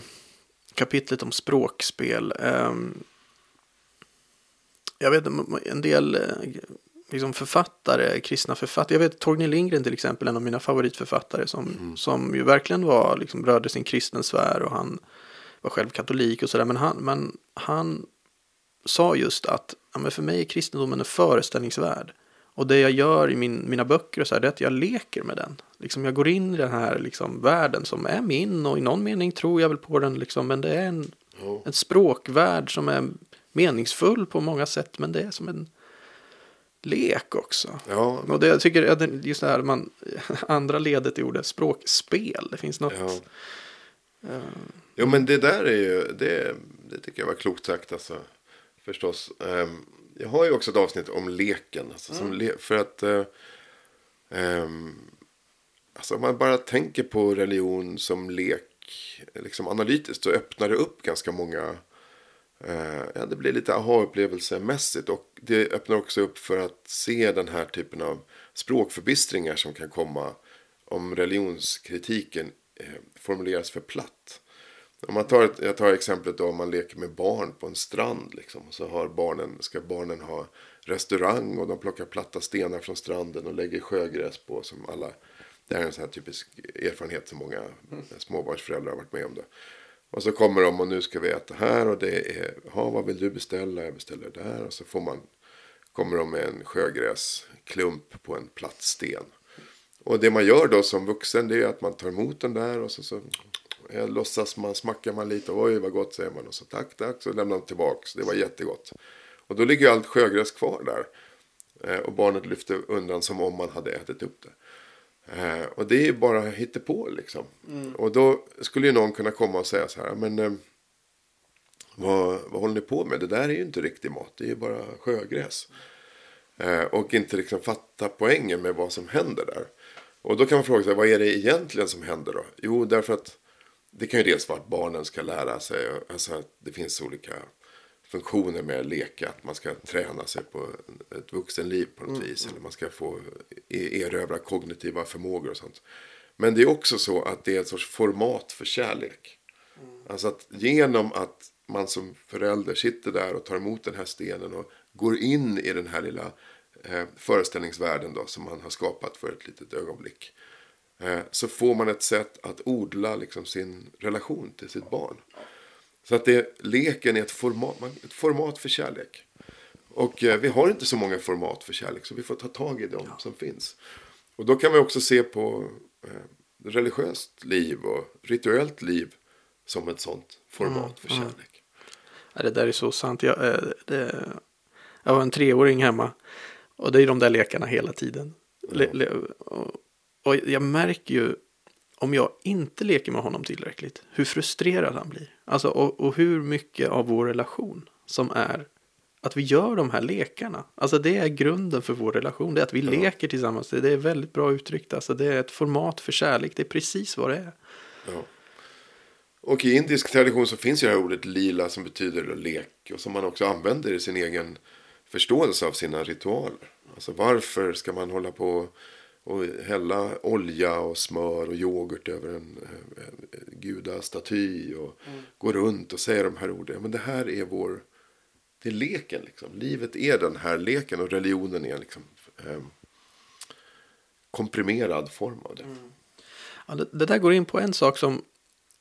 kapitlet om språkspel. Jag vet en del eh, liksom författare, kristna författare. Jag vet Torgny Lindgren till exempel, en av mina favoritförfattare som, mm. som ju verkligen var, liksom, rörde sin kristen sfär och han var själv katolik och sådär. Men han, men han sa just att ja, men för mig är kristendomen en föreställningsvärld. Och det jag gör i min, mina böcker och så här, det är att jag leker med den. Liksom jag går in i den här liksom, världen som är min och i någon mening tror jag väl på den. Liksom, men det är en, oh. en språkvärld som är meningsfull på många sätt. Men det är som en lek också. Ja. Och det, jag tycker att just det här man, [LAUGHS] andra ledet i ordet språkspel. Det finns något. Ja. Uh, jo men det där är ju, det, det tycker jag var klokt sagt alltså. Förstås. Um, jag har ju också ett avsnitt om leken. Alltså, mm. le för att uh, um, alltså, om man bara tänker på religion som lek liksom analytiskt så öppnar det upp ganska många ja, det blir lite aha-upplevelsemässigt och det öppnar också upp för att se den här typen av språkförbistringar som kan komma om religionskritiken eh, formuleras för platt. Om man tar jag tar exemplet då om man leker med barn på en strand. Liksom, så har barnen, ska barnen ha restaurang och de plockar platta stenar från stranden och lägger sjögräs på. Som alla, det är en sån här typisk erfarenhet som många småbarnsföräldrar har varit med om. Det. Och så kommer de och nu ska vi äta här och det är, ja vad vill du beställa? Jag beställer där. Och så får man, kommer de med en sjögräsklump på en platt sten. Och det man gör då som vuxen det är att man tar emot den där och så, så eh, låtsas man, smackar man lite. Oj vad gott säger man och så tack tack så lämnar man tillbaks. Det var jättegott. Och då ligger allt sjögräs kvar där. Eh, och barnet lyfter undan som om man hade ätit upp det. Eh, och det är bara på liksom. Mm. Och då skulle ju någon kunna komma och säga så här. Men eh, vad, vad håller ni på med? Det där är ju inte riktig mat. Det är ju bara sjögräs. Eh, och inte liksom fatta poängen med vad som händer där. Och då kan man fråga sig. Vad är det egentligen som händer då? Jo, därför att det kan ju dels vara att barnen ska lära sig. Alltså att det finns olika funktioner med att leka. Att man ska träna sig på ett vuxenliv på något mm. vis. Eller man ska få e- erövra kognitiva förmågor och sånt. Men det är också så att det är ett sorts format för kärlek. Mm. Alltså att genom att man som förälder sitter där och tar emot den här stenen och går in i den här lilla eh, föreställningsvärlden då, som man har skapat för ett litet ögonblick. Eh, så får man ett sätt att odla liksom, sin relation till sitt barn. Så att det, leken är ett format, ett format för kärlek. Och eh, vi har inte så många format för kärlek så vi får ta tag i dem ja. som finns. Och då kan vi också se på eh, religiöst liv och rituellt liv som ett sånt format mm, för kärlek. Ja, det där är så sant. Jag, eh, det, Jag har en treåring hemma. Och det är de där lekarna hela tiden. Le, le, och, och jag märker ju om jag inte leker med honom tillräckligt, hur frustrerad han blir. Alltså, och, och hur mycket av vår relation som är att vi gör de här lekarna. Alltså det är grunden för vår relation. Det är att vi ja. leker tillsammans. Det är väldigt bra uttryckt. Alltså det är ett format för kärlek. Det är precis vad det är. Ja. Och i indisk tradition så finns ju det här ordet lila som betyder lek. Och som man också använder i sin egen förståelse av sina ritualer. Alltså varför ska man hålla på och hälla olja och smör och yoghurt över en, en gudastaty och mm. gå runt och säga de här orden. Men det här är vår, det är leken liksom. Livet är den här leken och religionen är liksom eh, komprimerad form av det. Mm. Ja, det. det. där går in på en sak som,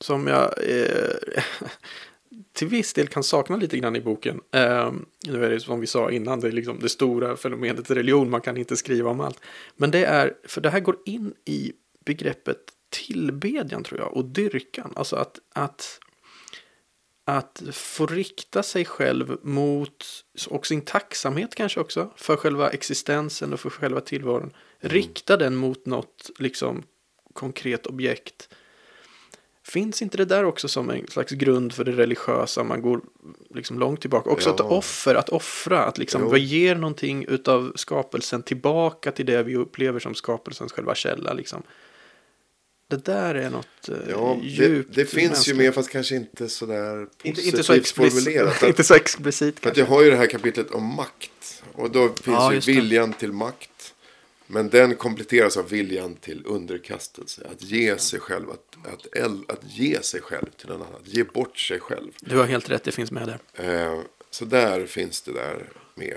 som jag eh, [LAUGHS] till viss del kan sakna lite grann i boken. Eh, nu är det som vi sa innan, det är liksom det stora fenomenet religion, man kan inte skriva om allt. Men det är, för det här går in i begreppet tillbedjan tror jag, och dyrkan. Alltså att, att, att få rikta sig själv mot, och sin tacksamhet kanske också, för själva existensen och för själva tillvaron. Mm. Rikta den mot något liksom konkret objekt Finns inte det där också som en slags grund för det religiösa? Man går liksom långt tillbaka. Också ja. ett offer, att offra, att liksom vad ger någonting utav skapelsen tillbaka till det vi upplever som skapelsens själva källa. Liksom. Det där är något eh, ja, djupt. Det, det finns mänskligt. ju med fast kanske inte sådär positivt inte, så formulerat. [LAUGHS] inte så explicit. För att jag har ju det här kapitlet om makt. Och då finns ja, ju viljan till makt. Men den kompletteras av viljan till underkastelse. Att ge sig själv, att, att, att, att ge sig själv till någon annan. Att ge bort sig själv. Du har helt rätt, det finns med där. Eh, så där finns det där med.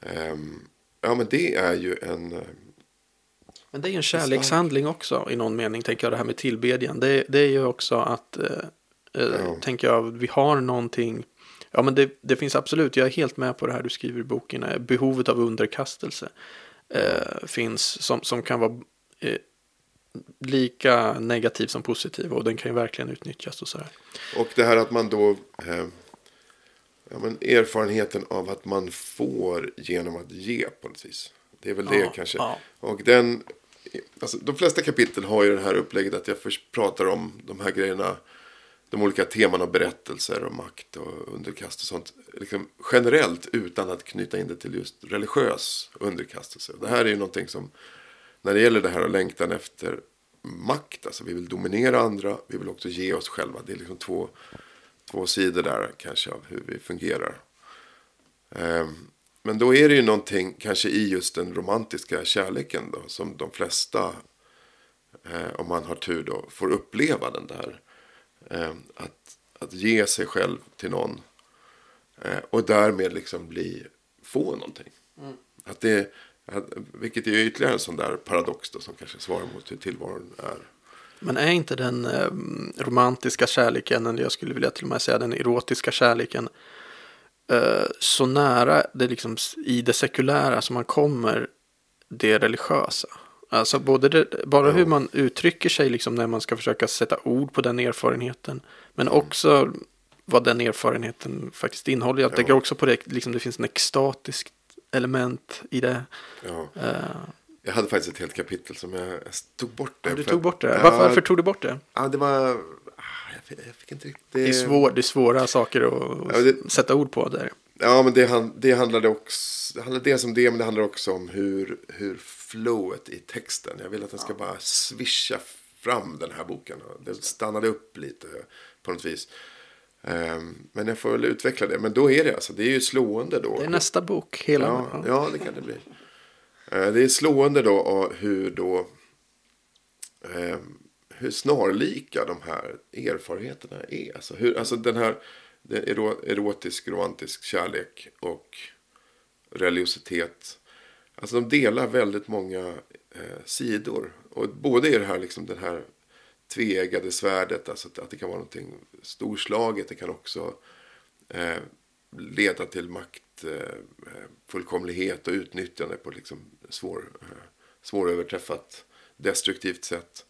Eh, ja, men det är ju en... Eh, men det är ju en kärlekshandling också i någon mening, tänker jag, det här med tillbedjan. Det, det är ju också att, eh, eh, ja. tänker jag, vi har någonting Ja, men det, det, finns absolut, jag är helt med på det här du skriver i boken, eh, behovet av underkastelse eh, finns som, som kan vara eh, lika negativ som positiv och den kan ju verkligen utnyttjas och sådär. Och det här att man då, eh, ja, men erfarenheten av att man får genom att ge på något vis. Det är väl det ja, kanske. Ja. Och den, alltså, de flesta kapitel har ju det här upplägget att jag först pratar om de här grejerna de olika teman och berättelser och makt och underkast och sånt. Liksom generellt utan att knyta in det till just religiös underkastelse. Det här är ju någonting som, när det gäller det här och längtan efter makt, alltså vi vill dominera andra, vi vill också ge oss själva. Det är liksom två, två sidor där kanske av hur vi fungerar. Um, men då är det ju någonting kanske i just den romantiska kärleken då, som de flesta, eh, om man har tur då, får uppleva den där Eh, att, att ge sig själv till någon. Eh, och därmed liksom bli, få någonting. Mm. Att det, att, vilket är ytterligare en sån där paradox då, som kanske svarar mot hur tillvaron är. Men är inte den eh, romantiska kärleken, eller jag skulle vilja till och med säga den erotiska kärleken, eh, så nära det liksom, i det sekulära som man kommer det religiösa? Alltså både det, bara ja. hur man uttrycker sig liksom när man ska försöka sätta ord på den erfarenheten. Men mm. också vad den erfarenheten faktiskt innehåller. Jag ja. tänker också på det, liksom det finns en extatiskt element i det. Ja. Uh, jag hade faktiskt ett helt kapitel som jag, jag tog bort det. Ja, du tog bort det? Varför, varför, tog du bort det? Ja, det var... Ah, jag fick, jag fick inte riktigt... Det är, svår, det är svåra saker att det, sätta ord på där. Ja, men det, det handlade också... Det handlade dels om det, men det handlar också om hur, hur flowet i texten. Jag vill att den ska bara svischa fram den här boken. Den stannade upp lite på något vis. Ehm, men jag får väl utveckla det. Men då är det alltså, det är ju slående då. Det är nästa bok, hela. Ja, ja det kan det bli. Ehm, det är slående då hur då ehm, hur snarlika de här erfarenheterna är. Alltså, hur, alltså den här erotisk, romantisk kärlek och religiositet Alltså de delar väldigt många eh, sidor. Och både i det här, liksom, den här tveeggade svärdet, alltså att, att det kan vara någonting storslaget. Det kan också eh, leda till makt, eh, fullkomlighet och utnyttjande på liksom svår, eh, svåröverträffat destruktivt sätt.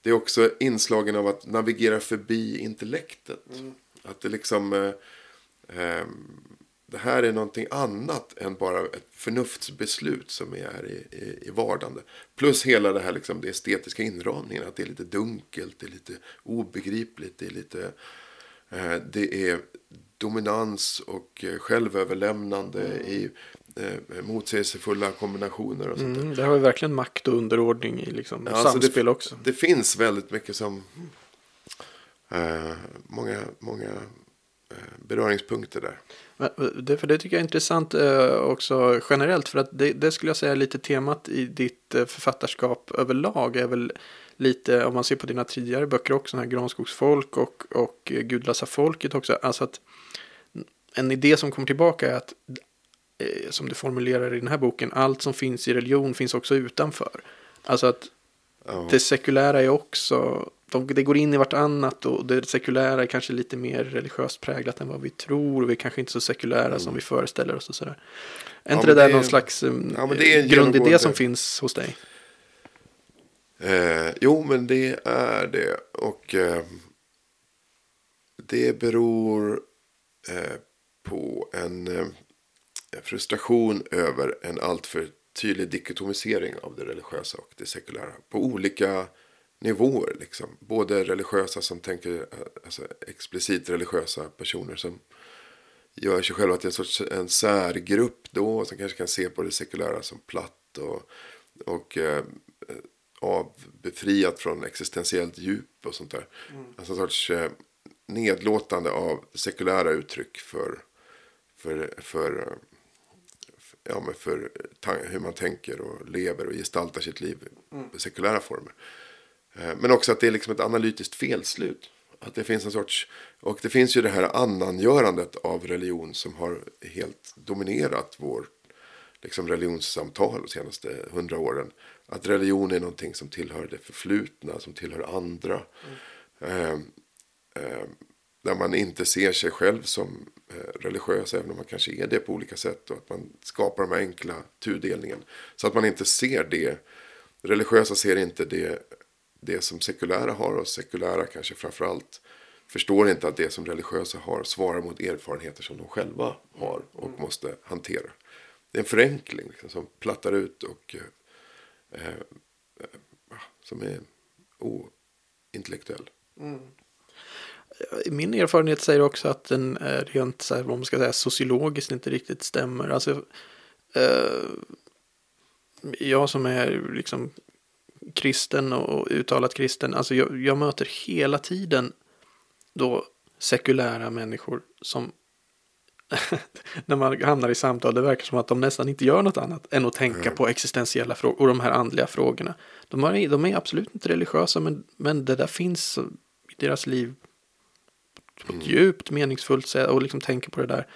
Det är också inslagen av att navigera förbi intellektet. Mm. Att det liksom... Eh, eh, det här är någonting annat än bara ett förnuftsbeslut som är i, i, i vardande. Plus hela det här liksom, det estetiska inramningen. Att det är lite dunkelt, det är lite obegripligt, det är lite... Eh, det är dominans och eh, självöverlämnande mm. i eh, motsägelsefulla kombinationer och sånt mm, Det har ju verkligen makt och underordning i liksom, ja, alltså samspel det, också. Det finns väldigt mycket som... Eh, många, många beröringspunkter där. Det, för det tycker jag är intressant eh, också generellt. För att det, det, skulle jag säga är lite temat i ditt eh, författarskap överlag. Är väl lite, om man ser på dina tidigare böcker också, här Granskogsfolk och, och Gudlösa folket också. Alltså att en idé som kommer tillbaka är att, eh, som du formulerar i den här boken, allt som finns i religion finns också utanför. Alltså att oh. det sekulära är också de, det går in i vartannat och det sekulära är kanske lite mer religiöst präglat än vad vi tror. Vi är kanske inte så sekulära mm. som vi föreställer oss och sådär. Är ja, inte det där någon slags ja, grundidé som finns hos dig? Eh, jo, men det är det. Och eh, det beror eh, på en eh, frustration över en alltför tydlig dikotomisering av det religiösa och det sekulära. På olika nivåer. Liksom. Både religiösa som tänker, alltså explicit religiösa personer som gör sig själva till en sorts en särgrupp då. Som kanske kan se på det sekulära som platt och, och eh, av, befriat från existentiellt djup och sånt där. Mm. Alltså en sorts eh, nedlåtande av sekulära uttryck för, för, för, ja, men för hur man tänker och lever och gestaltar sitt liv mm. i sekulära former. Eh, men också att det är liksom ett analytiskt felslut. Att det finns en sorts, och det finns ju det här annangörandet av religion som har helt dominerat vår liksom religionssamtal de senaste hundra åren. Att religion är någonting som tillhör det förflutna, som tillhör andra. Mm. Eh, eh, där man inte ser sig själv som eh, religiös, även om man kanske är det på olika sätt. Och att man skapar de här enkla tudelningen. Så att man inte ser det. Religiösa ser inte det det som sekulära har och sekulära kanske framförallt förstår inte att det som religiösa har svarar mot erfarenheter som de själva har och mm. måste hantera. Det är en förenkling liksom, som plattar ut och eh, eh, som är ointellektuell. Mm. Min erfarenhet säger också att den är rent så här, vad man ska säga, sociologiskt inte riktigt stämmer. Alltså, eh, jag som är liksom kristen och uttalat kristen. Alltså jag, jag möter hela tiden då sekulära människor som [LAUGHS] när man hamnar i samtal, det verkar som att de nästan inte gör något annat än att tänka mm. på existentiella frågor och de här andliga frågorna. De, har, de är absolut inte religiösa, men, men det där finns i deras liv på ett mm. djupt meningsfullt sätt och liksom tänker på det där.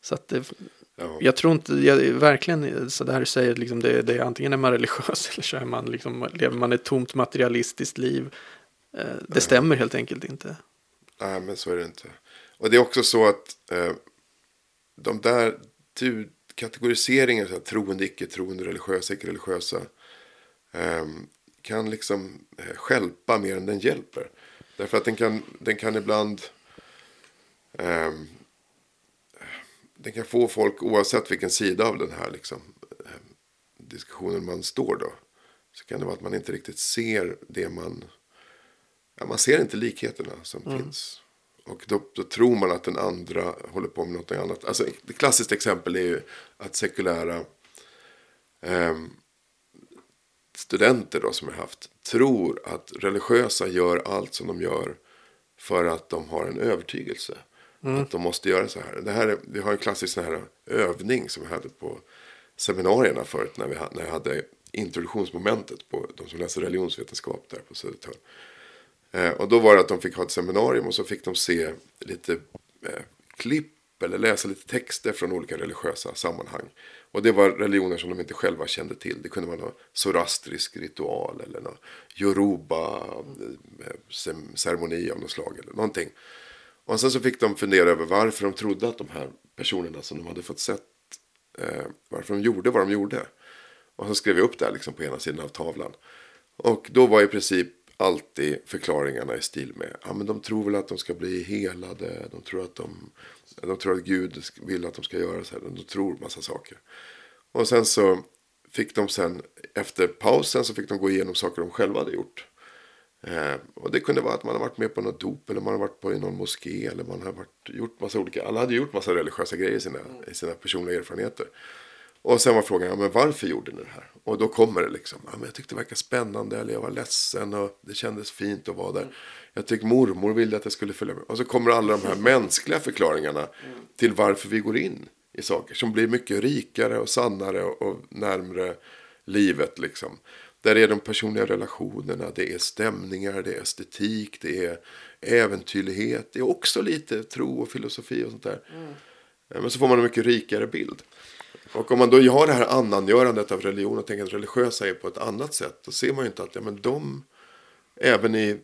Så att det, Ja. Jag tror inte, jag, verkligen så där du säger, liksom det, det är antingen är man religiös [LAUGHS] eller så är man liksom, lever man ett tomt materialistiskt liv. Eh, det ja. stämmer helt enkelt inte. Nej, men så är det inte. Och det är också så att eh, de där tu, kategoriseringarna, så troende, icke-troende, religiösa, icke-religiösa, eh, kan liksom eh, skälpa mer än den hjälper. Därför att den kan, den kan ibland eh, den kan få folk, oavsett vilken sida av den här liksom, eh, diskussionen man står då. Så kan det vara att man inte riktigt ser det man... Ja, man ser inte likheterna som mm. finns. Och då, då, tror man att den andra håller på med något annat. Alltså, ett klassiskt exempel är ju att sekulära eh, studenter då, som jag haft tror att religiösa gör allt som de gör för att de har en övertygelse. Mm. Att de måste göra så här. Det här vi har en klassisk sån här övning som vi hade på seminarierna förut. När, vi, när jag hade introduktionsmomentet på de som läser religionsvetenskap där på Södertörn. Eh, och då var det att de fick ha ett seminarium och så fick de se lite eh, klipp eller läsa lite texter från olika religiösa sammanhang. Och det var religioner som de inte själva kände till. Det kunde vara någon zoroastrisk ritual eller någon yoruba-ceremoni eh, eh, av något slag eller någonting. Och sen så fick de fundera över varför de trodde att de här personerna som de hade fått sett, eh, varför de gjorde vad de gjorde. Och så skrev jag upp det här liksom på ena sidan av tavlan. Och då var i princip alltid förklaringarna i stil med. Ja, men de tror väl att de ska bli helade. De tror att, de, de tror att Gud vill att de ska göra så här. De tror massa saker. Och sen så fick de sen efter pausen så fick de gå igenom saker de själva hade gjort. Eh, och det kunde vara att man har varit med på något dop eller man har varit på i någon moské eller man har varit, gjort massa olika, alla hade gjort massa religiösa grejer i sina, i sina personliga erfarenheter. Och sen var frågan, ja, men varför gjorde ni det här? Och då kommer det liksom, ja, men jag tyckte det verkade spännande eller jag var ledsen och det kändes fint att vara där. Jag tyckte mormor ville att jag skulle följa med. Och så kommer alla de här [LAUGHS] mänskliga förklaringarna till varför vi går in i saker som blir mycket rikare och sannare och, och närmre livet liksom. Där är de personliga relationerna, det är stämningar, det är estetik, det är äventyrlighet. Det är också lite tro och filosofi och sånt där. Mm. Men så får man en mycket rikare bild. Och om man då har det här annangörandet av religion och tänker att religiösa är på ett annat sätt. Då ser man ju inte att ja, men de, även i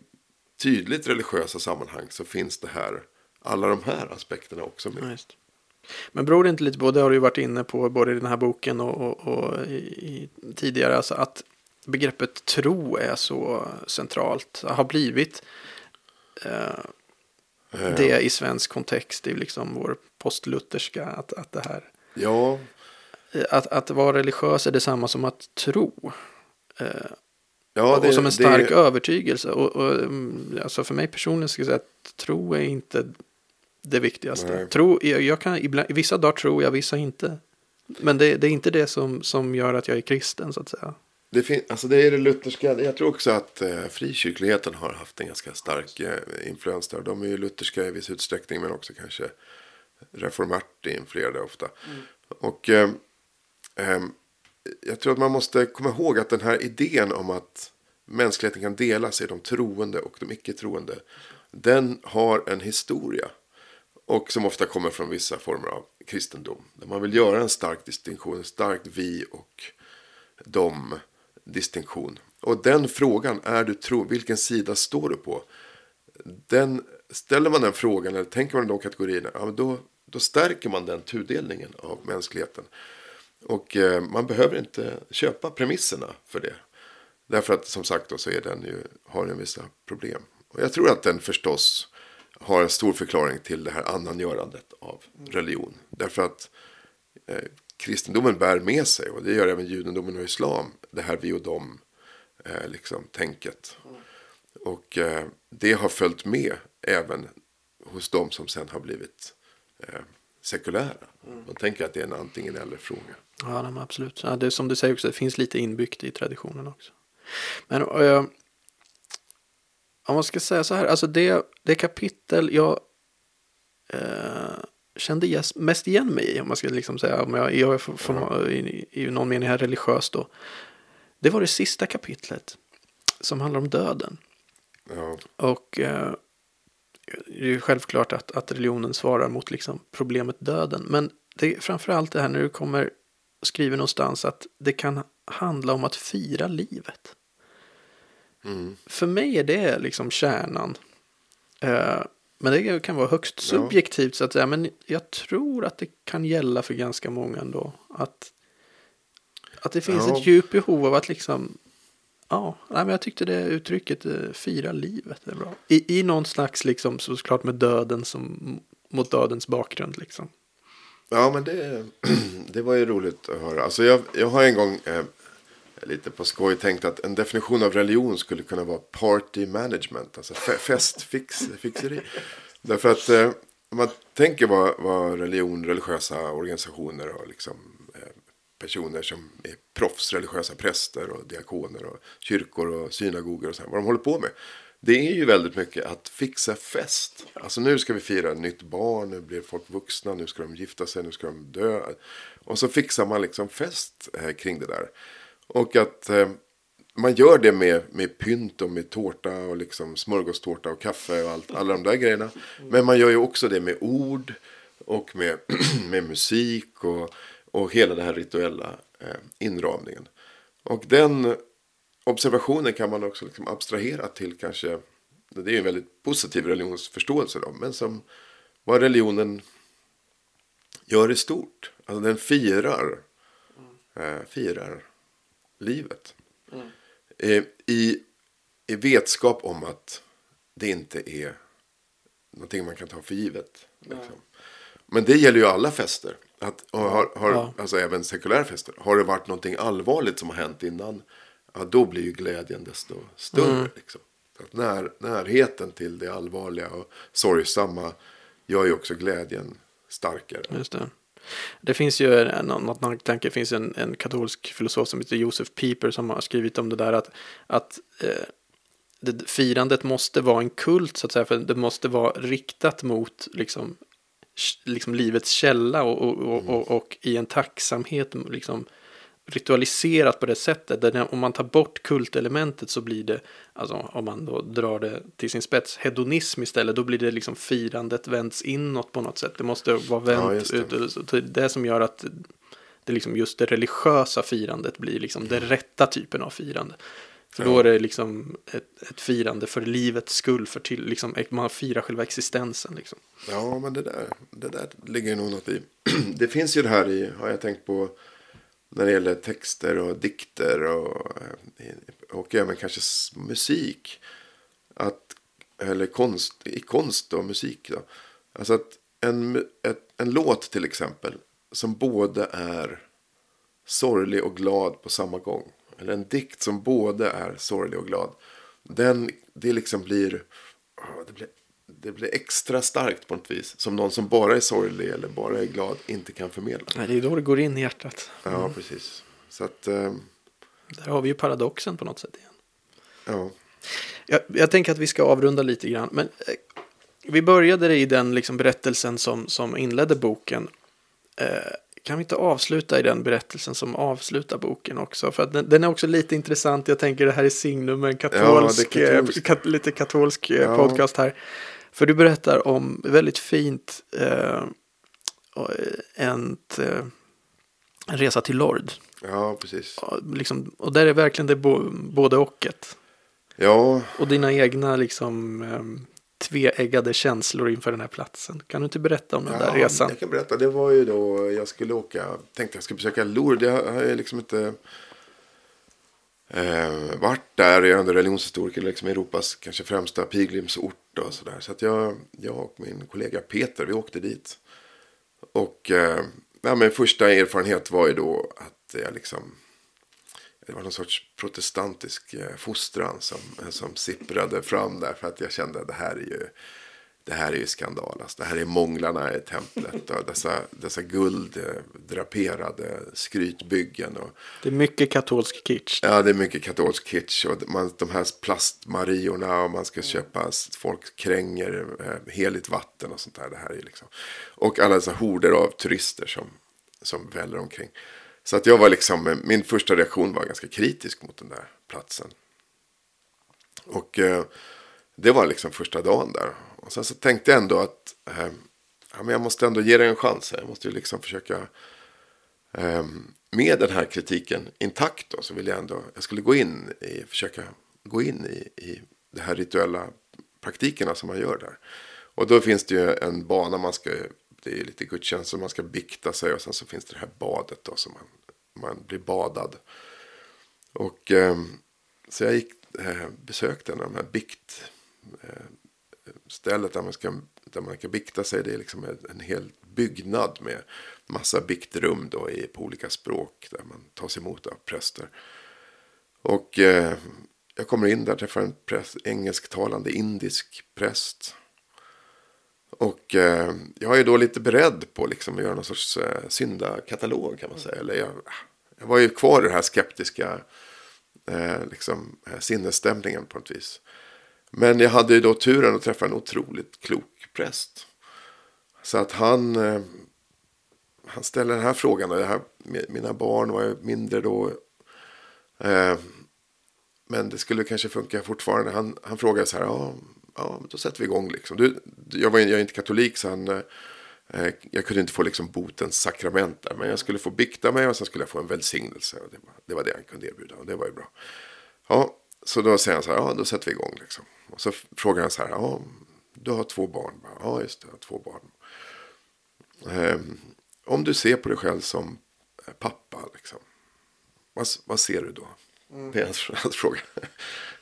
tydligt religiösa sammanhang så finns det här, alla de här aspekterna också med. Ja, men beror det inte lite på, det har du ju varit inne på både i den här boken och, och, och i, i, tidigare, alltså att begreppet tro är så centralt, har blivit eh, det i svensk kontext, är liksom vår postlutherska, att, att det här. Ja. Att, att vara religiös är detsamma som att tro. Eh, ja, det, och som en stark det... övertygelse. Och, och, mm, alltså för mig personligen ska jag säga att tro är inte det viktigaste. Tro, jag, jag kan, ibland, vissa dagar tror jag, vissa inte. Men det, det, är inte det som, som gör att jag är kristen så att säga. Det, fin, alltså det är det lutherska. Jag tror också att eh, frikyrkligheten har haft en ganska stark eh, influens där. De är ju lutherska i viss utsträckning men också kanske reformert influerade ofta. Mm. Och eh, eh, jag tror att man måste komma ihåg att den här idén om att mänskligheten kan delas i de troende och de icke troende. Den har en historia. Och som ofta kommer från vissa former av kristendom. Där man vill göra en stark distinktion, en stark vi och dom distinktion. Och den frågan, är du tro, vilken sida står du på? Den, ställer man den frågan eller tänker man de kategorierna, ja, då, då stärker man den tudelningen av mänskligheten. Och eh, man behöver inte köpa premisserna för det. Därför att som sagt då, så är den ju, har den vissa problem. Och jag tror att den förstås har en stor förklaring till det här annangörandet av religion. Därför att eh, kristendomen bär med sig, och det gör även judendomen och islam, det här vi och dem eh, liksom, tänket. Och eh, det har följt med även hos dem som sen har blivit eh, sekulära. Mm. De tänker att det är en antingen eller fråga. Ja, nej, absolut. Ja, det är som du säger också, det finns lite inbyggt i traditionen också. Men eh, om man ska säga så här, alltså det, det kapitel jag eh, kände mest igen mig i, om man ska liksom säga, om jag, jag är för, i, i någon mening här religiös då. Det var det sista kapitlet som handlar om döden. Ja. Och eh, det är ju självklart att, att religionen svarar mot liksom problemet döden. Men det är framförallt det här när du kommer skriver någonstans att det kan handla om att fira livet. Mm. För mig är det liksom kärnan. Eh, men det kan vara högst subjektivt så att säga. Men jag tror att det kan gälla för ganska många ändå. Att, att det finns ja. ett djupt behov av att liksom. Ja, nej, men jag tyckte det uttrycket eh, fira livet är bra. I, I någon slags liksom såklart med döden som mot dödens bakgrund liksom. Ja, men det, [CLEARS THROAT] det var ju roligt att höra. Alltså jag, jag har en gång eh, lite på skoj tänkt att en definition av religion skulle kunna vara party management. Alltså festfixeri. Därför att eh, om man tänker vad, vad religion, religiösa organisationer och liksom, eh, personer som är proffs, religiösa präster och diakoner och kyrkor och synagogor och så här, vad de håller på med. Det är ju väldigt mycket att fixa fest. Alltså nu ska vi fira nytt barn, nu blir folk vuxna, nu ska de gifta sig, nu ska de dö. Och så fixar man liksom fest eh, kring det där. Och att eh, man gör det med, med pynt och med tårta och liksom smörgåstårta och kaffe och allt, alla de där grejerna. Men man gör ju också det med ord och med, [CLEARS THROAT] med musik och, och hela den här rituella eh, inramningen. Och den observationen kan man också liksom abstrahera till kanske, det är ju en väldigt positiv religionsförståelse då, men som vad religionen gör i stort. Alltså den firar, eh, firar livet. Mm. Eh, I i vetskap om att det inte är någonting man kan ta för givet. Liksom. Men det gäller ju alla fester. Att, har, har, Ja. Alltså även sekulära fester. Har det varit någonting allvarligt som har hänt innan. Ja, då blir ju glädjen desto större. Mm. Liksom. Att när, närheten till det allvarliga och sorgsamma gör ju också glädjen starkare. Just det. Det finns ju något tanke, det finns en, en katolsk filosof som heter Josef Pieper som har skrivit om det där att, att eh, det, firandet måste vara en kult så att säga, för det måste vara riktat mot liksom, liksom livets källa och, och, och, och, och i en tacksamhet liksom ritualiserat på det sättet. Där om man tar bort kultelementet så blir det, alltså om man då drar det till sin spets, hedonism istället. Då blir det liksom firandet vänds inåt på något sätt. Det måste vara Ja, vänt just det. ut. Det är det som gör att det liksom just det religiösa firandet blir liksom den rätta typen av firande. För då Ja. är det liksom ett, ett firande för livets skull, för till, liksom, man firar själva existensen. Liksom. Ja, men det där, det där ligger nog något i. [CLEARS THROAT] Det finns ju det här i, har jag tänkt på, när det gäller texter och dikter och, eh, och även kanske musik. Att, eller konst, i konst och musik då. Alltså att en, ett, en låt till exempel som både är sorglig och glad på samma gång. Eller en dikt som både är sorglig och glad. Den, det liksom blir, det blir, det blir extra starkt på något vis. Som någon som bara är sorglig eller bara är glad inte kan förmedla. Nej, Det är då det går in i hjärtat. Ja, precis. Så att, eh, Där har vi ju paradoxen på något sätt igen. ja. Jag, jag tänker att vi ska avrunda lite grann. Men eh, vi började i den liksom berättelsen som, som inledde boken. Eh, kan vi inte avsluta i den berättelsen som avslutar boken också? För den, den är också lite intressant. Jag tänker det här är signum, en katolsk, Ja, eh, kat, lite katolsk eh, Ja. podcast här. För du berättar om väldigt fint eh, och, eh, en, eh, en resa till Lord. ja, precis. Ja, Liksom, och där är verkligen det bo, både och ett. Ja, Och dina egna liksom um, tveeggade känslor inför den här platsen. Kan du inte berätta om den där resan? jag kan berätta. Det var ju då jag skulle åka, tänkte jag skulle besöka Lourdes. Jag har liksom inte eh, varit där. Jag är ändå religionshistoriker, liksom Europas kanske främsta pilgrimsort och sådär. Så att jag, jag och min kollega Peter, vi åkte dit. Och eh, ja, min första erfarenhet var ju då att jag liksom det var någon sorts protestantisk eh, fostran som, som sipprade fram där. För att jag kände att det här är ju, det här är ju skandal. Alltså, det här är månglarna i templet. Och dessa, dessa gulddraperade skrytbyggen. Och, Det är mycket katolsk kitsch. ja, det är mycket katolsk kitsch. Och man, de här plastmariorna och man ska köpa, folk kränger eh, heligt vatten och sånt där. Det här är liksom. Och alla dessa horder av turister som, som väller omkring. Så att jag var liksom, min första reaktion var ganska kritisk mot den där platsen. Och eh, det var liksom första dagen där. Och sen så tänkte jag ändå att eh, ja, men jag måste ändå ge det en chans. här. Jag måste ju liksom försöka eh, med den här kritiken intakt då, så vill jag ändå, jag skulle gå in i, försöka gå in i, i de här rituella praktikerna som man gör där. Och då finns det ju en bana man ska, det är lite gudstjänst så man ska bikta sig och sen så finns det det här badet då som man, man blir badad. Och eh, så jag gick, eh, besökte en av de här bikt eh, stället där man, ska, där man kan bikta sig. Det är liksom en, en hel byggnad med massa biktrum då i, på olika språk där man tas emot av präster. Och eh, jag kommer in där träffar en präst, engelsktalande indisk präst. Och eh, jag är då lite beredd på liksom att göra någon sorts eh, syndakatalog kan man säga. Eller jag, jag var ju kvar i den här skeptiska eh, liksom, eh, sinnesstämningen på något vis. Men jag hade ju då turen att träffa en otroligt klok präst. Så att han, eh, han ställer den här frågan. Och det här, mina barn var ju mindre då. Eh, men det skulle kanske funka fortfarande. Han, han frågade så här. Ja, ja då sätter vi igång liksom. Du, jag, var, jag är inte katolik så han, eh, eh, jag kunde inte få liksom botens sakrament där. Men jag skulle få bikta mig och sen skulle jag få en välsignelse. Det, var, det var det han kunde erbjuda och det var ju bra. Ja, så då säger han så här, ja då sätter vi igång liksom. Och så frågar han så här, ja du har två barn. Ja just det, jag har två barn. Ehm, om du ser på dig själv som pappa, liksom, vad, vad ser du då? Det är hans, [LAUGHS] hans fråga.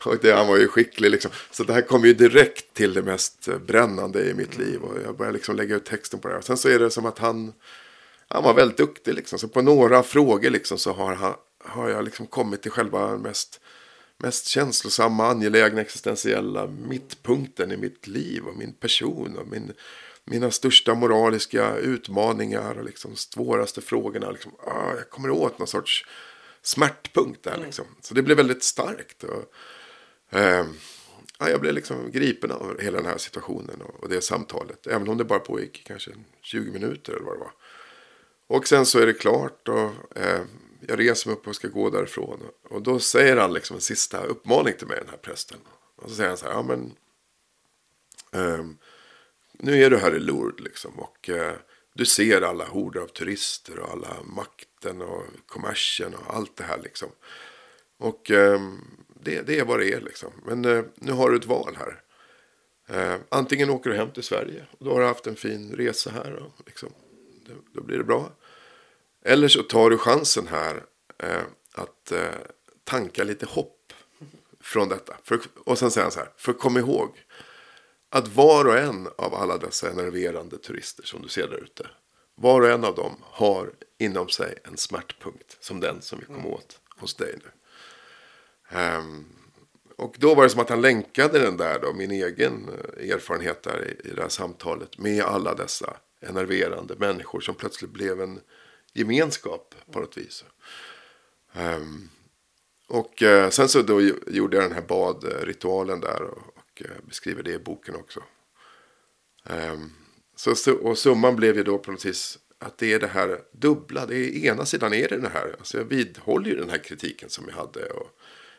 Och det, han var ju skicklig liksom. Så det här kom ju direkt till det mest brännande i mitt liv. Och jag började liksom lägga ut texten på det. Och sen så är det som att han, han var väldigt duktig liksom. Så på några frågor liksom så har, han, har jag liksom kommit till själva mest, mest känslosamma, angelägna, existentiella mittpunkten i mitt liv och min person och min, mina största moraliska utmaningar och liksom svåraste frågorna. Liksom, ah, jag kommer åt någon sorts smärtpunkt där liksom. Så det blev väldigt starkt. Och, eh, ja, jag blev liksom gripen av hela den här situationen och, och det samtalet. Även om det bara pågick kanske 20 minuter eller vad det var. Och sen så är det klart och eh, jag reser mig upp och ska gå därifrån. Och då säger han liksom en sista uppmaning till mig, den här prästen. Och så säger han så här, ja men. Um, nu är du här i Lourdes liksom. Och uh, du ser alla horder av turister och alla makten och kommersen och allt det här liksom. Och um, det, det, är vad det är liksom. Men uh, nu har du ett val här. Uh, antingen åker du hem till Sverige och då har du haft en fin resa här. Och, liksom, då, då blir det bra. Eller så tar du chansen här eh, att eh, tanka lite hopp från detta. För, och sen säger han så här, för kom ihåg att var och en av alla dessa enerverande turister som du ser där ute. Var och en av dem har inom sig en smärtpunkt som den som vi kom åt hos dig nu. Um, och då var det som att han länkade den där då, min egen eh, erfarenhet där i, i det här samtalet med alla dessa enerverande människor som plötsligt blev en gemenskap på något vis. Um, och uh, sen så då gjorde jag den här badritualen där och, och uh, beskriver det i boken också. Um, så, och summan blev ju då på något vis att det är det här dubbla. Det är ena sidan är det det här. Alltså jag vidhåller ju den här kritiken som jag hade. Och,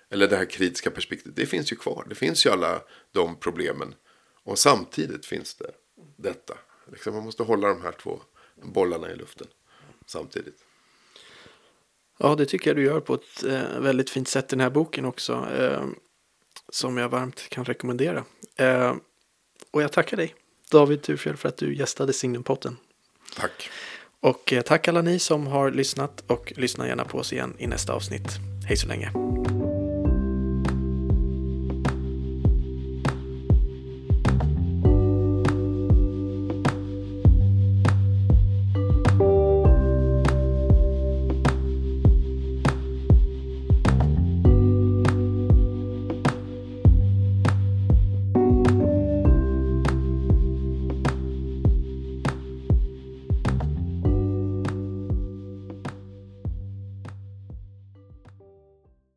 eller det här kritiska perspektivet. Det finns ju kvar. Det finns ju alla de problemen. Och samtidigt finns det detta. Liksom man måste hålla de här två bollarna i luften samtidigt. Ja, det tycker jag du gör på ett eh, väldigt fint sätt i den här boken också. Eh, som jag varmt kan rekommendera. Eh, och jag tackar dig, David Turfjell, för att du gästade Signumpotten. Tack. Och eh, tack alla ni som har lyssnat och lyssna gärna på oss igen i nästa avsnitt. Hej så länge.